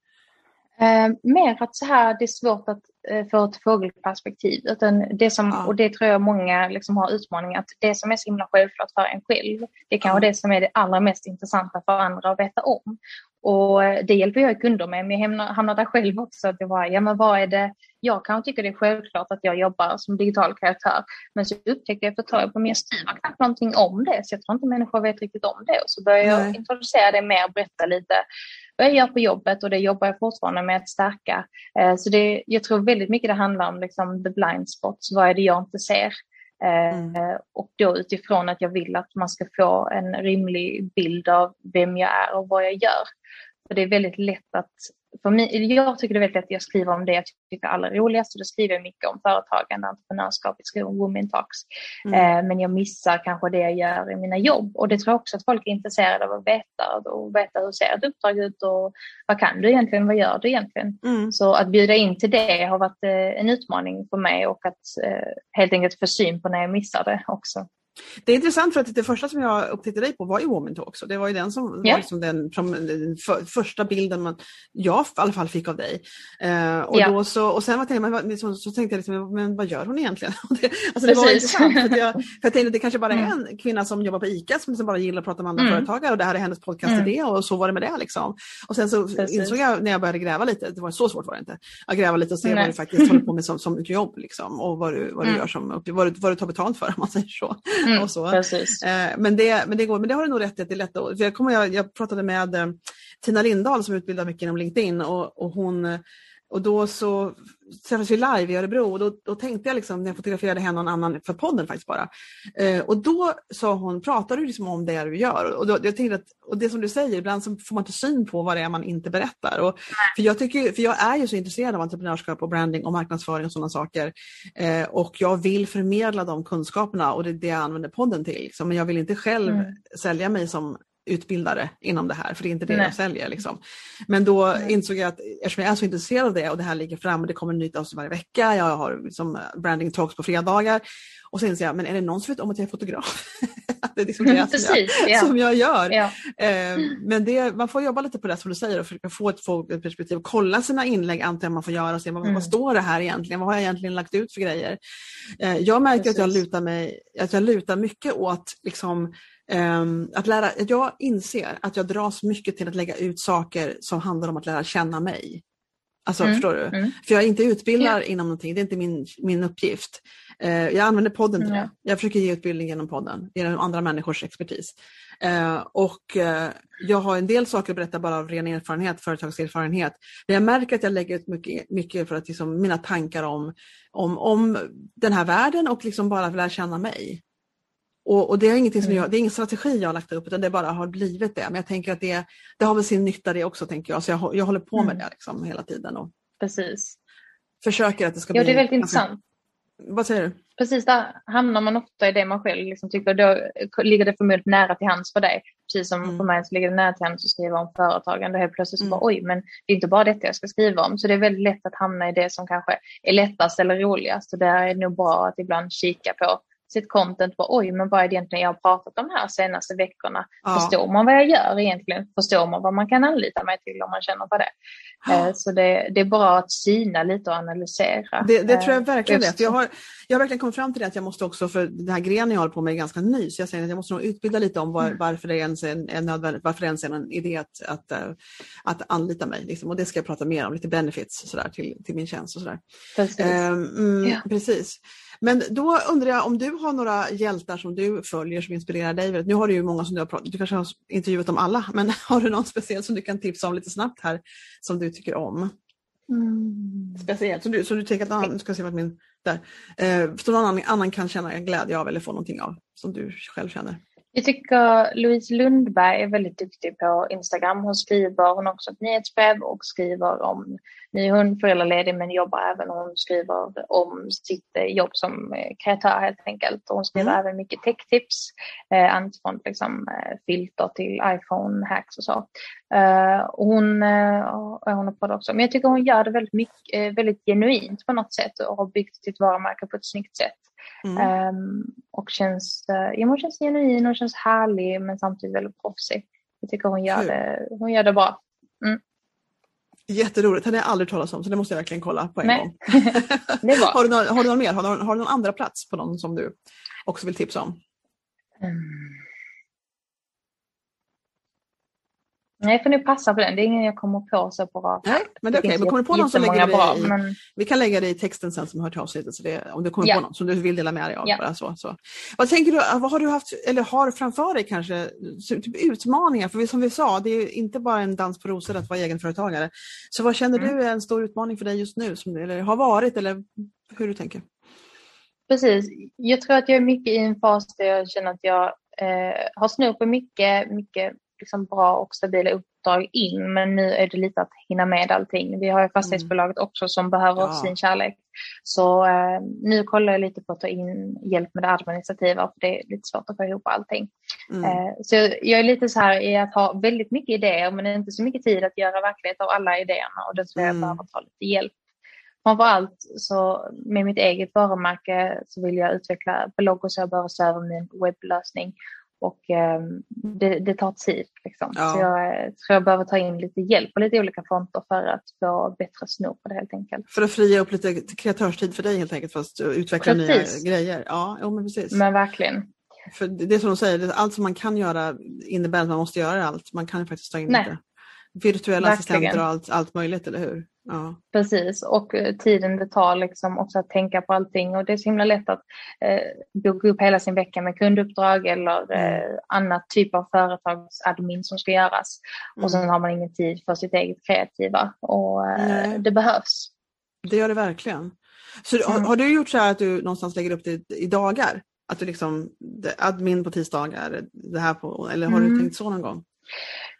Eh, mer att så här, det är svårt att eh, få ett fågelperspektiv. Utan det som, ja. Och det tror jag många liksom har utmaningar att det som är så himla självklart för en själv, det kanske ja. det som är det allra mest intressanta för andra att veta om. Och eh, det hjälper jag kunder med, men jag hamnar, där själv också. Att jag bara, ja men vad är det, jag kan tycka det är självklart att jag jobbar som digital karaktär, men så upptäckte jag efter ett tag att jag skriver knappt någonting om det, så jag tror inte människor vet riktigt om det. Och så började jag Nej. introducera det mer, berätta lite vad jag gör på jobbet och det jobbar jag fortfarande med att stärka. Eh, så det, jag tror väldigt mycket det handlar om liksom the blind spots, vad är det jag inte ser? Eh, mm. Och då utifrån att jag vill att man ska få en rimlig bild av vem jag är och vad jag gör. För det är väldigt lätt att för mig, jag tycker det är väldigt lätt att jag skriver om det jag tycker är allra roligast och då skriver jag mycket om företagande, entreprenörskap, jag skriver om women talks. Mm. Eh, men jag missar kanske det jag gör i mina jobb och det tror jag också att folk är intresserade av att veta och veta hur ser ett uppdrag ut och vad kan du egentligen, vad gör du egentligen? Mm. Så att bjuda in till det har varit eh, en utmaning för mig och att eh, helt enkelt få syn på när jag missar det också. Det är intressant för att det första som jag upptäckte dig på var ju Woman Talk. Så det var ju den som ja. var liksom den, som, den för, första bilden man, jag i alla fall fick av dig. Eh, och, ja. då så, och sen var jag, så, så tänkte jag, liksom, men vad gör hon egentligen? det, alltså det var intressant för, jag, för jag tänkte att det kanske bara är mm. en kvinna som jobbar på ICA som liksom bara gillar att prata med andra mm. företagare och det här är hennes podcast mm. och så var det med det. Liksom. Och sen så Precis. insåg jag när jag började gräva lite, det var så svårt var det inte, att gräva lite och se Nej. vad du faktiskt håller på med som, som jobb liksom, och vad du, vad du mm. gör som, vad du, vad du tar betalt för om man säger så. Mm. och så. Precis. Eh, men, det, men, det går, men det har du nog rätt i, det är lätt att, för jag, kommer, jag, jag pratade med eh, Tina Lindahl som utbildar mycket inom LinkedIn och, och hon och då så träffades vi live i Örebro och då, då tänkte jag liksom när jag fotograferade henne och någon annan för podden faktiskt bara. Eh, och då sa hon, pratar du liksom om det du gör? Och, då, jag tänkte att, och det som du säger, ibland så får man inte syn på vad det är man inte berättar. Och, för, jag tycker, för jag är ju så intresserad av entreprenörskap och branding och marknadsföring och sådana saker. Eh, och jag vill förmedla de kunskaperna och det är det jag använder podden till. Liksom. Men jag vill inte själv mm. sälja mig som utbildare inom det här, för det är inte det Nej. jag säljer. Liksom. Men då Nej. insåg jag att eftersom jag är så intresserad av det och det här ligger fram och det kommer nytt avsnitt varje vecka, jag har liksom branding talks på fredagar och så inser jag, men är det någon som vet om att jag är fotograf? det är liksom det som, jag, ja. som jag gör. Ja. Eh, men det, man får jobba lite på det som du säger och försöka få ett, perspektiv. Kolla sina inlägg antar jag man får göra och se vad, mm. vad står det här egentligen? Vad har jag egentligen lagt ut för grejer? Eh, jag märker Precis. att jag lutar mig, att jag lutar mycket åt liksom, att lära, jag inser att jag dras mycket till att lägga ut saker som handlar om att lära känna mig. Alltså mm. förstår du? Mm. För jag är inte utbildad yeah. inom någonting, det är inte min, min uppgift. Uh, jag använder podden till mm. det. Jag försöker ge utbildning genom podden, genom andra människors expertis. Uh, och uh, jag har en del saker att berätta bara av ren erfarenhet, företagserfarenhet. Men jag märker att jag lägger ut mycket, mycket för att liksom, mina tankar om, om, om den här världen och liksom bara lära känna mig. Och, och, det, är ingenting som jag, det är ingen strategi jag har lagt upp utan det bara har blivit det. Men jag tänker att det, det har väl sin nytta det också tänker jag. Så jag, jag håller på med mm. det liksom hela tiden. Och Precis. Försöker att det ska ja, bli... Ja det är väldigt intressant. Vad säger du? Precis, där hamnar man ofta i det man själv liksom tycker. Då ligger det förmodligen nära till hands för dig. Precis som mm. för mig så ligger det nära till hands att skriva om företagande. Helt plötsligt så mm. bara oj, men det är inte bara detta jag ska skriva om. Så det är väldigt lätt att hamna i det som kanske är lättast eller roligast. Och det är nog bra att ibland kika på sitt content på oj, men vad är det egentligen jag har pratat om här senaste veckorna? Ja. Förstår man vad jag gör egentligen? Förstår man vad man kan anlita mig till om man känner för det? Ja. Eh, så det, det, är bra att syna lite och analysera. Det, det tror jag eh, verkligen är. Jag har, jag har verkligen kommit fram till det att jag måste också, för den här grenen jag håller på med är ganska ny, så jag säger att jag måste nog utbilda lite om var, mm. varför det ens är, är nödvändigt, varför det ens är en idé att, att, att, eh, att anlita mig. Liksom. Och det ska jag prata mer om, lite benefits sådär, till, till min tjänst och sådär. Precis. Um, mm, ja. precis. Men då undrar jag om du har några hjältar som du följer som inspirerar dig? Nu har du ju många som du har pratat Du kanske har intervjuat dem alla, men har du någon speciell som du kan tipsa om lite snabbt här som du tycker om? Mm. Speciellt, som du, så du tänker att någon, ska se vad min, där, eh, någon annan, annan kan känna glädje av eller få någonting av som du själv känner? Jag tycker Louise Lundberg är väldigt duktig på Instagram. Hon skriver, hon har också ett nyhetsbrev och skriver om, nu är hon föräldraledig men jobbar även, hon skriver om sitt eh, jobb som eh, kreatör helt enkelt. Och hon skriver mm. även mycket techtips, eh, allt från liksom, eh, filter till iPhone-hacks och så. Eh, och hon, eh, hon har podd också, men jag tycker hon gör det väldigt, mycket, väldigt genuint på något sätt och har byggt sitt varumärke på ett snyggt sätt. Mm. Um, och känns, ja, hon känns genuin och känns härlig men samtidigt väldigt proffsig. Jag tycker hon gör, det, hon gör det bra. Mm. Jätteroligt, henne har jag aldrig talat om så det måste jag verkligen kolla på en Nej. gång. har, du någon, har du någon mer? Har du, har du någon andra plats på någon som du också vill tipsa om? Mm. Nej, får nu passa på den. Det är ingen jag kommer på så på rak Nej, men det är okej. Okay. kommer du på någon så lägger vi bra, i, men... Vi kan lägga det i texten sen som hör till avsnittet. Så det, om du kommer ja. på någon som du vill dela med dig av. Ja. Bara så, så. Vad tänker du, vad har du haft, eller har framför dig kanske, typ utmaningar? För som vi sa, det är inte bara en dans på rosor att vara egenföretagare. Så vad känner mm. du är en stor utmaning för dig just nu? Som, eller har varit eller hur du tänker? Precis. Jag tror att jag är mycket i en fas där jag känner att jag eh, har snurr på mycket, mycket liksom bra och stabila uppdrag in men nu är det lite att hinna med allting. Vi har ju fastighetsbolaget mm. också som behöver ja. sin kärlek. Så eh, nu kollar jag lite på att ta in hjälp med det administrativa för det är lite svårt att få ihop allting. Mm. Eh, så jag är lite så här i att ha väldigt mycket idéer men inte så mycket tid att göra verklighet av alla idéerna och då tror jag mm. behöver ta lite hjälp framförallt så med mitt eget varumärke så vill jag utveckla blogg och så jag behöver se över min webblösning. Och eh, det, det, tar tid. Liksom. Ja. Så jag tror jag behöver ta in lite hjälp på lite olika fronter för att få bättre snurr på det helt enkelt. För att fria upp lite kreatörstid för dig helt enkelt, fast utveckla precis. nya grejer. Ja, jo, men precis. Men verkligen. För det är som de säger, allt som man kan göra innebär att man måste göra allt. Man kan ju faktiskt ta in Nej. lite virtuella Verkligen. assistenter och allt, allt möjligt, eller hur? Ja. Precis, och eh, tiden det tar liksom också att tänka på allting och det är så himla lätt att eh, boka upp hela sin vecka med kunduppdrag eller mm. eh, annat typ av företagsadmin som ska göras. Mm. Och sen har man ingen tid för sitt eget kreativa och eh, det behövs. Det gör det verkligen. Så mm. har, har, du gjort så här att du någonstans lägger upp det i dagar? Att du liksom, admin på tisdagar, det här på, eller har du mm. tänkt så någon gång?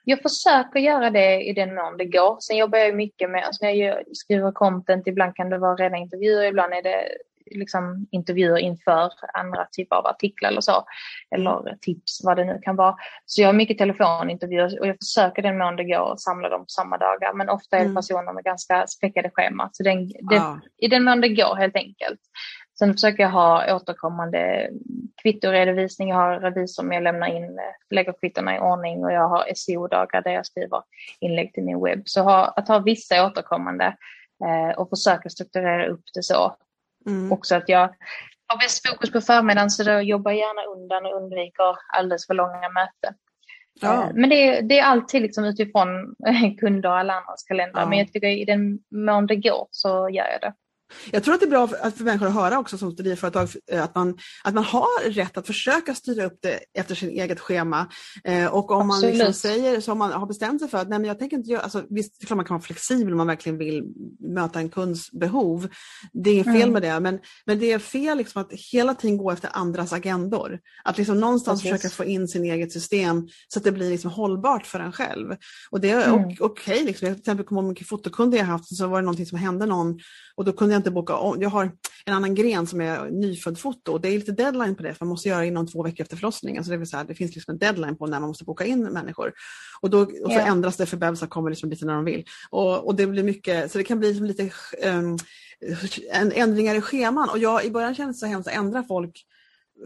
Jag försöker göra det i den mån det går. Sen jobbar jag mycket med, alltså när jag skriver content, ibland kan det vara rena intervjuer, ibland är det liksom intervjuer inför andra typer av artiklar eller så. Eller tips, vad det nu kan vara. Så jag har mycket telefonintervjuer och jag försöker den mån det går samla dem på samma dagar. Men ofta är det mm. personer med ganska späckade scheman. Så den, det, ah. i den mån det går helt enkelt. Sen försöker jag ha återkommande kvittoredovisning. Jag har revisor med jag lämnar in, lägger kvittona i ordning och jag har SEO-dagar där jag skriver inlägg till min webb. Så att ha vissa återkommande eh, och försöka strukturera upp det så. Mm. Också att jag har bäst fokus på förmiddagen så då jobbar jag gärna undan och undviker alldeles för långa möten. Ja. Eh, men det är, det är alltid liksom utifrån kunder och alla andras kalendrar. Ja. Men jag tycker i den mån det går så gör jag det. Jag tror att det är bra för, för människor att höra också som studieföretag eh, att man, att man har rätt att försöka styra upp det efter sin eget schema. Eh, och om Absolut. man liksom säger, så om man har bestämt sig för att nej men jag tänker inte göra, alltså, visst klart man kan vara flexibel om man verkligen vill möta en kunds behov. Det är inget fel mm. med det, men, men det är fel liksom att hela tiden gå efter andras agendor. Att liksom någonstans Precis. försöka få in sin eget system så att det blir liksom hållbart för en själv. Och det är mm. okej, okay, liksom. jag till exempel kommer ihåg mycket fotokunder jag haft så var det någonting som hände någon och då kunde jag inte boka om. Jag har en annan gren som är nyföddfoto och det är lite deadline på det för man måste göra det inom två veckor efter förlossningen. Så det, vill säga, det finns liksom en deadline på när man måste boka in människor. Och, då, och så yeah. ändras det för bebisar kommer liksom lite när de vill. Och, och det blir mycket, så det kan bli liksom lite um, ändringar i scheman och jag i början kände det så hemskt att ändra folk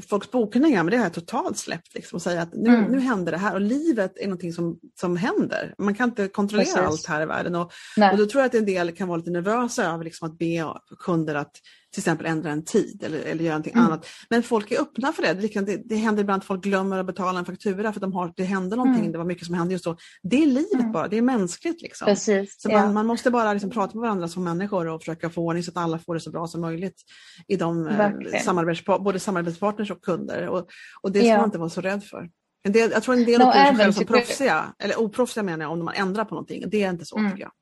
folks bokningar, men det har jag totalt släppt. Liksom, och säga att nu, mm. nu händer det här och livet är någonting som, som händer. Man kan inte kontrollera Precis. allt här i världen. Och, och då tror jag att en del kan vara lite nervösa över liksom, att be kunder att till exempel ändra en tid eller, eller göra någonting mm. annat. Men folk är öppna för det. Det, det. det, händer ibland att folk glömmer att betala en faktura för att de har, det hände någonting, mm. det var mycket som hände just då. Det är livet mm. bara, det är mänskligt. Liksom. Precis, så ja. man, man, måste bara liksom prata med varandra som människor och försöka få ordning så att alla får det så bra som möjligt i de eh, samarbets, både samarbetspartners och kunder. Och, och det ska ja. man inte vara så rädd för. Del, jag tror en del upplever sig själva som proffsiga, eller oproffsiga menar jag, om man ändrar på någonting. Det är inte så mm. tycker jag.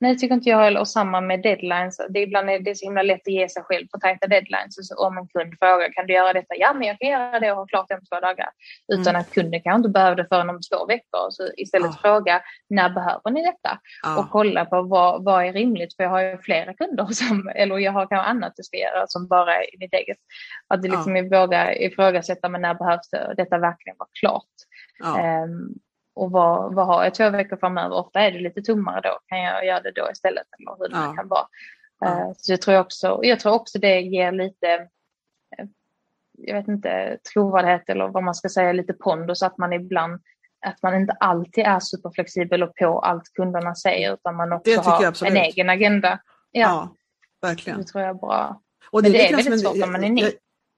Nej, det tycker inte jag heller. Och samma med deadlines. Det är ibland är det så himla lätt att ge sig själv för tajta deadlines. Så om en kund frågar, kan du göra detta? Ja, men jag kan göra det och ha klart det om två dagar. Utan mm. att kunden kanske inte behöver det förrän om två veckor. Så istället oh. fråga, när behöver ni detta? Oh. Och kolla på vad, vad är rimligt? För jag har ju flera kunder, som, eller jag har kanske annat att göra som bara är mitt eget. Att liksom oh. våga ifrågasätta, men när behövs det? Detta verkligen vara klart. Um, och vad, vad har jag två veckor framöver? Ofta är det lite tummare då, kan jag göra det då istället? Eller hur det ja. kan vara. Ja. Eh, så jag tror, också, jag tror också det ger lite, eh, jag vet inte, trovärdighet eller vad man ska säga, lite pondus att man ibland att man inte alltid är superflexibel och på allt kunderna säger utan man också har en egen agenda. Ja, ja verkligen. Det tror jag är bra. Och det, Men det är väldigt svårt om man är ny.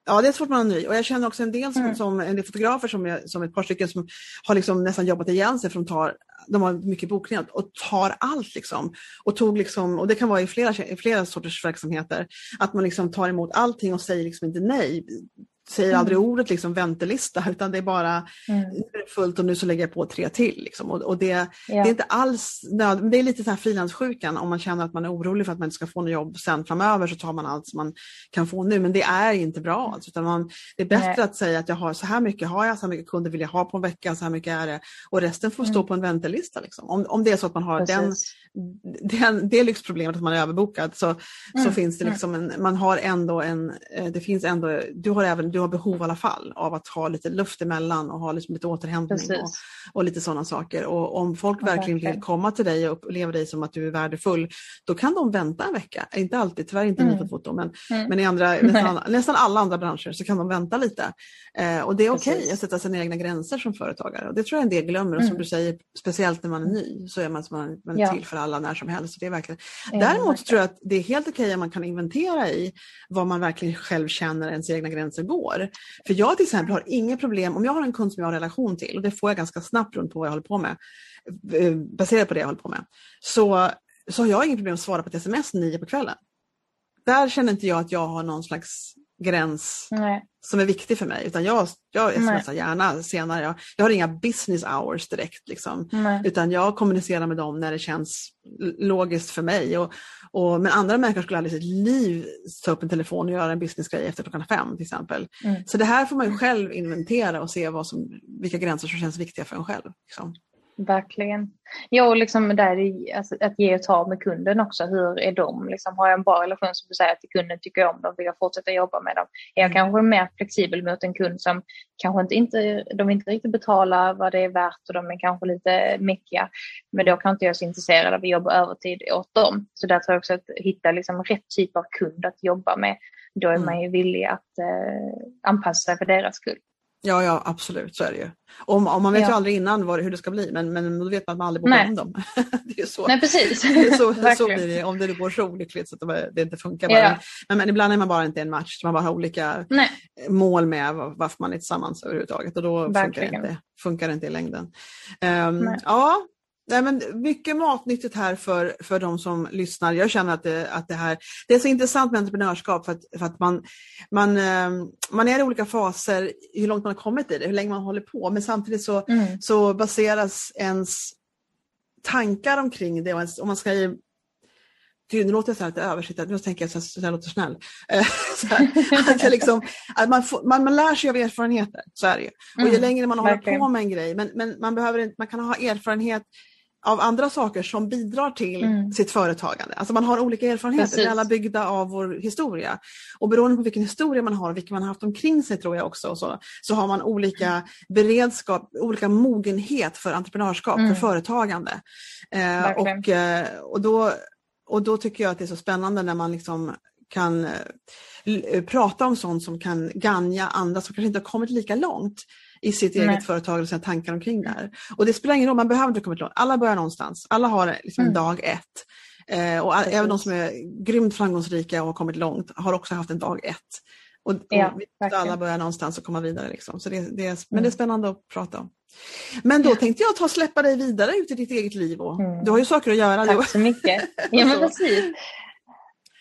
Ja, det är svårt är ny. Och jag känner också en del som, mm. som en del fotografer som, jag, som ett par stycken som har liksom nästan jobbat ihjäl sig för de tar de har mycket bokningar och tar allt liksom. Och, tog liksom, och det kan vara i flera, i flera sorters verksamheter. Att man liksom tar emot allting och säger liksom inte nej säger aldrig mm. ordet liksom väntelista utan det är bara mm. fullt och nu så lägger jag på tre till. Liksom. Och, och det, ja. det, är inte alls det är lite så här frilanssjukan om man känner att man är orolig för att man inte ska få något jobb sen framöver så tar man allt som man kan få nu men det är inte bra. Alltså, utan man, det är bättre Nej. att säga att jag har så här mycket har jag, så här mycket kunder vill jag ha på en vecka, så här mycket är det och resten får mm. stå på en väntelista. Liksom. Om, om det är så att man har den, den, det lyxproblemet att man är överbokad så, så mm. finns det mm. liksom en, man har ändå en, eh, det finns ändå, du har även du har behov i alla fall av att ha lite luft emellan och ha liksom lite återhämtning och, och, lite sådana saker. Och om folk verkligen vill komma till dig och uppleva dig som att du är värdefull, då kan de vänta en vecka. Inte alltid, tyvärr inte mm. foto, men, mm. men i andra, nästan, nästan, alla andra branscher så kan de vänta lite. Eh, och det är okej okay att sätta sina egna gränser som företagare. Och det tror jag en del glömmer. Och som mm. du säger, speciellt när man är ny så är man, man, man är ja. till för alla när som helst. Det är verkligen... Däremot tror jag att det är helt okej okay om man kan inventera i vad man verkligen själv känner ens egna gränser går. För jag till exempel har inget problem, om jag har en kund som jag har relation till, och det får jag ganska snabbt runt på vad jag håller på med, eh, baserat på det jag håller på med, så, så har jag inget problem att svara på ett sms nio på kvällen. Där känner inte jag att jag har någon slags gräns Nej. som är viktig för mig. Utan jag, jag smsar gärna senare. Jag, jag har inga business hours direkt. Liksom. Utan jag kommunicerar med dem när det känns logiskt för mig. Och, och, men andra människor skulle aldrig i sitt liv ta upp en telefon och göra en businessgrej efter klockan fem till exempel. Mm. Så det här får man ju själv inventera och se vad som, vilka gränser som känns viktiga för en själv. Liksom. Verkligen. Ja, och liksom där alltså, att ge och ta med kunden också. Hur är de? Liksom, har jag en bra relation som du säger till kunden, tycker jag om dem, vill jag fortsätta jobba med dem? Är jag mm. kanske mer flexibel mot en kund som kanske inte, inte, de inte riktigt betalar vad det är värt och de är kanske lite mäckiga. Men då kan inte jag så intresserad av att jobba övertid åt dem. Så där tror jag också att hitta liksom rätt typ av kund att jobba med. Då är mm. man ju villig att eh, anpassa sig för deras skull. Ja, ja absolut, så är det ju. Och, och man vet ja. ju aldrig innan vad, hur det ska bli, men, men då vet man att man aldrig borde om dem. det är så. Nej, precis. så, så blir det om det går så olyckligt så att det inte funkar. Bara. Ja. Men, men, ibland är man bara inte en match, man bara har olika Nej. mål med varför man är tillsammans överhuvudtaget och då funkar det, inte, funkar det inte i längden. Um, ja, Nej, men mycket matnyttigt här för, för de som lyssnar. Jag känner att det, att det här det är så intressant med entreprenörskap för att, för att man, man, ehm, man är i olika faser, hur långt man har kommit i det, hur länge man håller på, men samtidigt så, mm. så baseras ens tankar omkring det och ens, om man ska Gud, nu låter jag så här lite översittare, nu tänker jag så, så jag låter snäll. Eh, så här, att liksom, att man, får, man, man lär sig av erfarenheter, så är det ju. Och ju mm, längre man håller på med en grej, men, men man, behöver, man kan ha erfarenhet av andra saker som bidrar till mm. sitt företagande. Alltså man har olika erfarenheter, vi är alla byggda av vår historia. Och beroende på vilken historia man har och vilken man har haft omkring sig tror jag också, så, så har man olika beredskap, olika mogenhet för entreprenörskap, mm. för företagande. Eh, och, eh, och, då, och då tycker jag att det är så spännande när man liksom kan eh, prata om sånt som kan gagna andra som kanske inte har kommit lika långt i sitt Nej. eget företag och sina tankar omkring det här. Och det spelar ingen roll, man behöver inte komma långt. Alla börjar någonstans. Alla har liksom mm. dag ett. Eh, och Precis. även de som är grymt framgångsrika och har kommit långt har också haft en dag ett. Och, ja, och alla börjar någonstans och komma vidare. Liksom. Så det, det är, men mm. det är spännande att prata om. Men då tänkte jag ta släppa dig vidare ut i ditt eget liv. Och, mm. Du har ju saker att göra. Tack så mycket. Ja, men precis.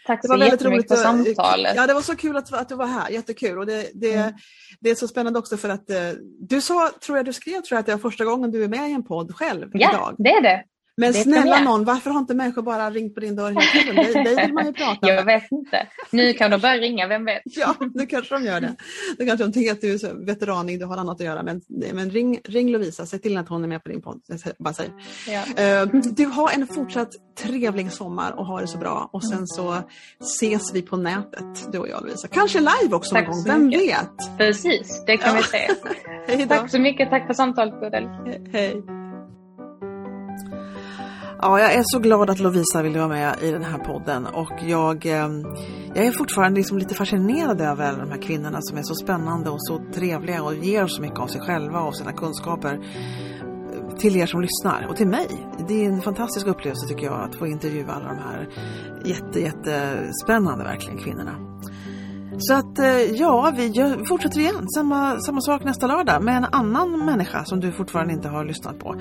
Tack så jättemycket för samtalet. Ja, det var så kul att, att du var här. Jättekul. Och det, det, mm. det är så spännande också för att eh, du sa, tror jag du skrev, tror jag, att det var första gången du är med i en podd själv ja, idag. det är det. Men snälla någon, varför har inte människor bara ringt på din dörr hela tiden? Dig, vill man ju prata med. Jag vet inte. Nu kan de börja ringa, vem vet? Ja, nu kanske de gör det. Nu kanske de tänker att du är så veteranig, du har annat att göra. Men, men ring, ring Lovisa, se till att hon är med på din podd. Bara säg. Ja. Uh, du har en fortsatt trevlig sommar och ha det så bra. Och sen så ses vi på nätet, du och jag Lovisa. Kanske live också Tack någon gång, vem vet? Precis, det kan ja. vi se. Tack så mycket, tack för samtalet Bodil. Hej. Ja, jag är så glad att Lovisa ville vara med i den här podden och jag, ehm, jag är fortfarande liksom lite fascinerad över de här kvinnorna som är så spännande och så trevliga och ger så mycket av sig själva och sina kunskaper eh, till er som lyssnar och till mig. Det är en fantastisk upplevelse tycker jag att få intervjua alla de här jätte, jättespännande verkligen kvinnorna. Så att eh, ja, vi fortsätter igen. Samma, samma sak nästa lördag med en annan människa som du fortfarande inte har lyssnat på.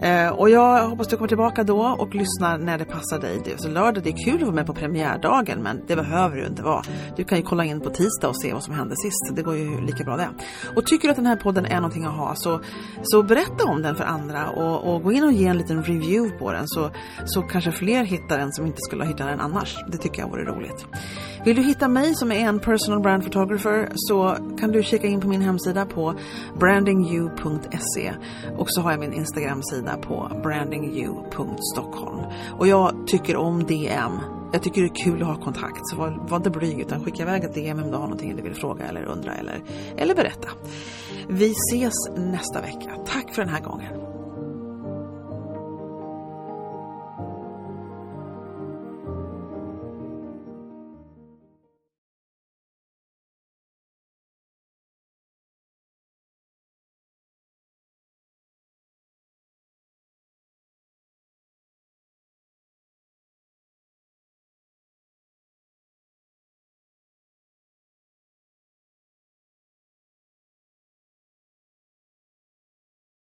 Eh, och jag hoppas du kommer tillbaka då och lyssnar när det passar dig. Det, så lördag, det är kul att vara med på premiärdagen men det behöver du inte vara. Du kan ju kolla in på tisdag och se vad som hände sist. Det går ju lika bra det. Och tycker du att den här podden är någonting att ha så, så berätta om den för andra och, och gå in och ge en liten review på den så, så kanske fler hittar den som inte skulle ha hittat den annars. Det tycker jag vore roligt. Vill du hitta mig som är en person personal brand photographer så kan du kika in på min hemsida på brandingyou.se och så har jag min Instagram-sida på brandingyou.stockholm. Och jag tycker om DM Jag tycker det är kul att ha kontakt, så var, var inte blyg utan skicka iväg ett DM om du har någonting du vill fråga eller undra eller, eller berätta. Vi ses nästa vecka. Tack för den här gången.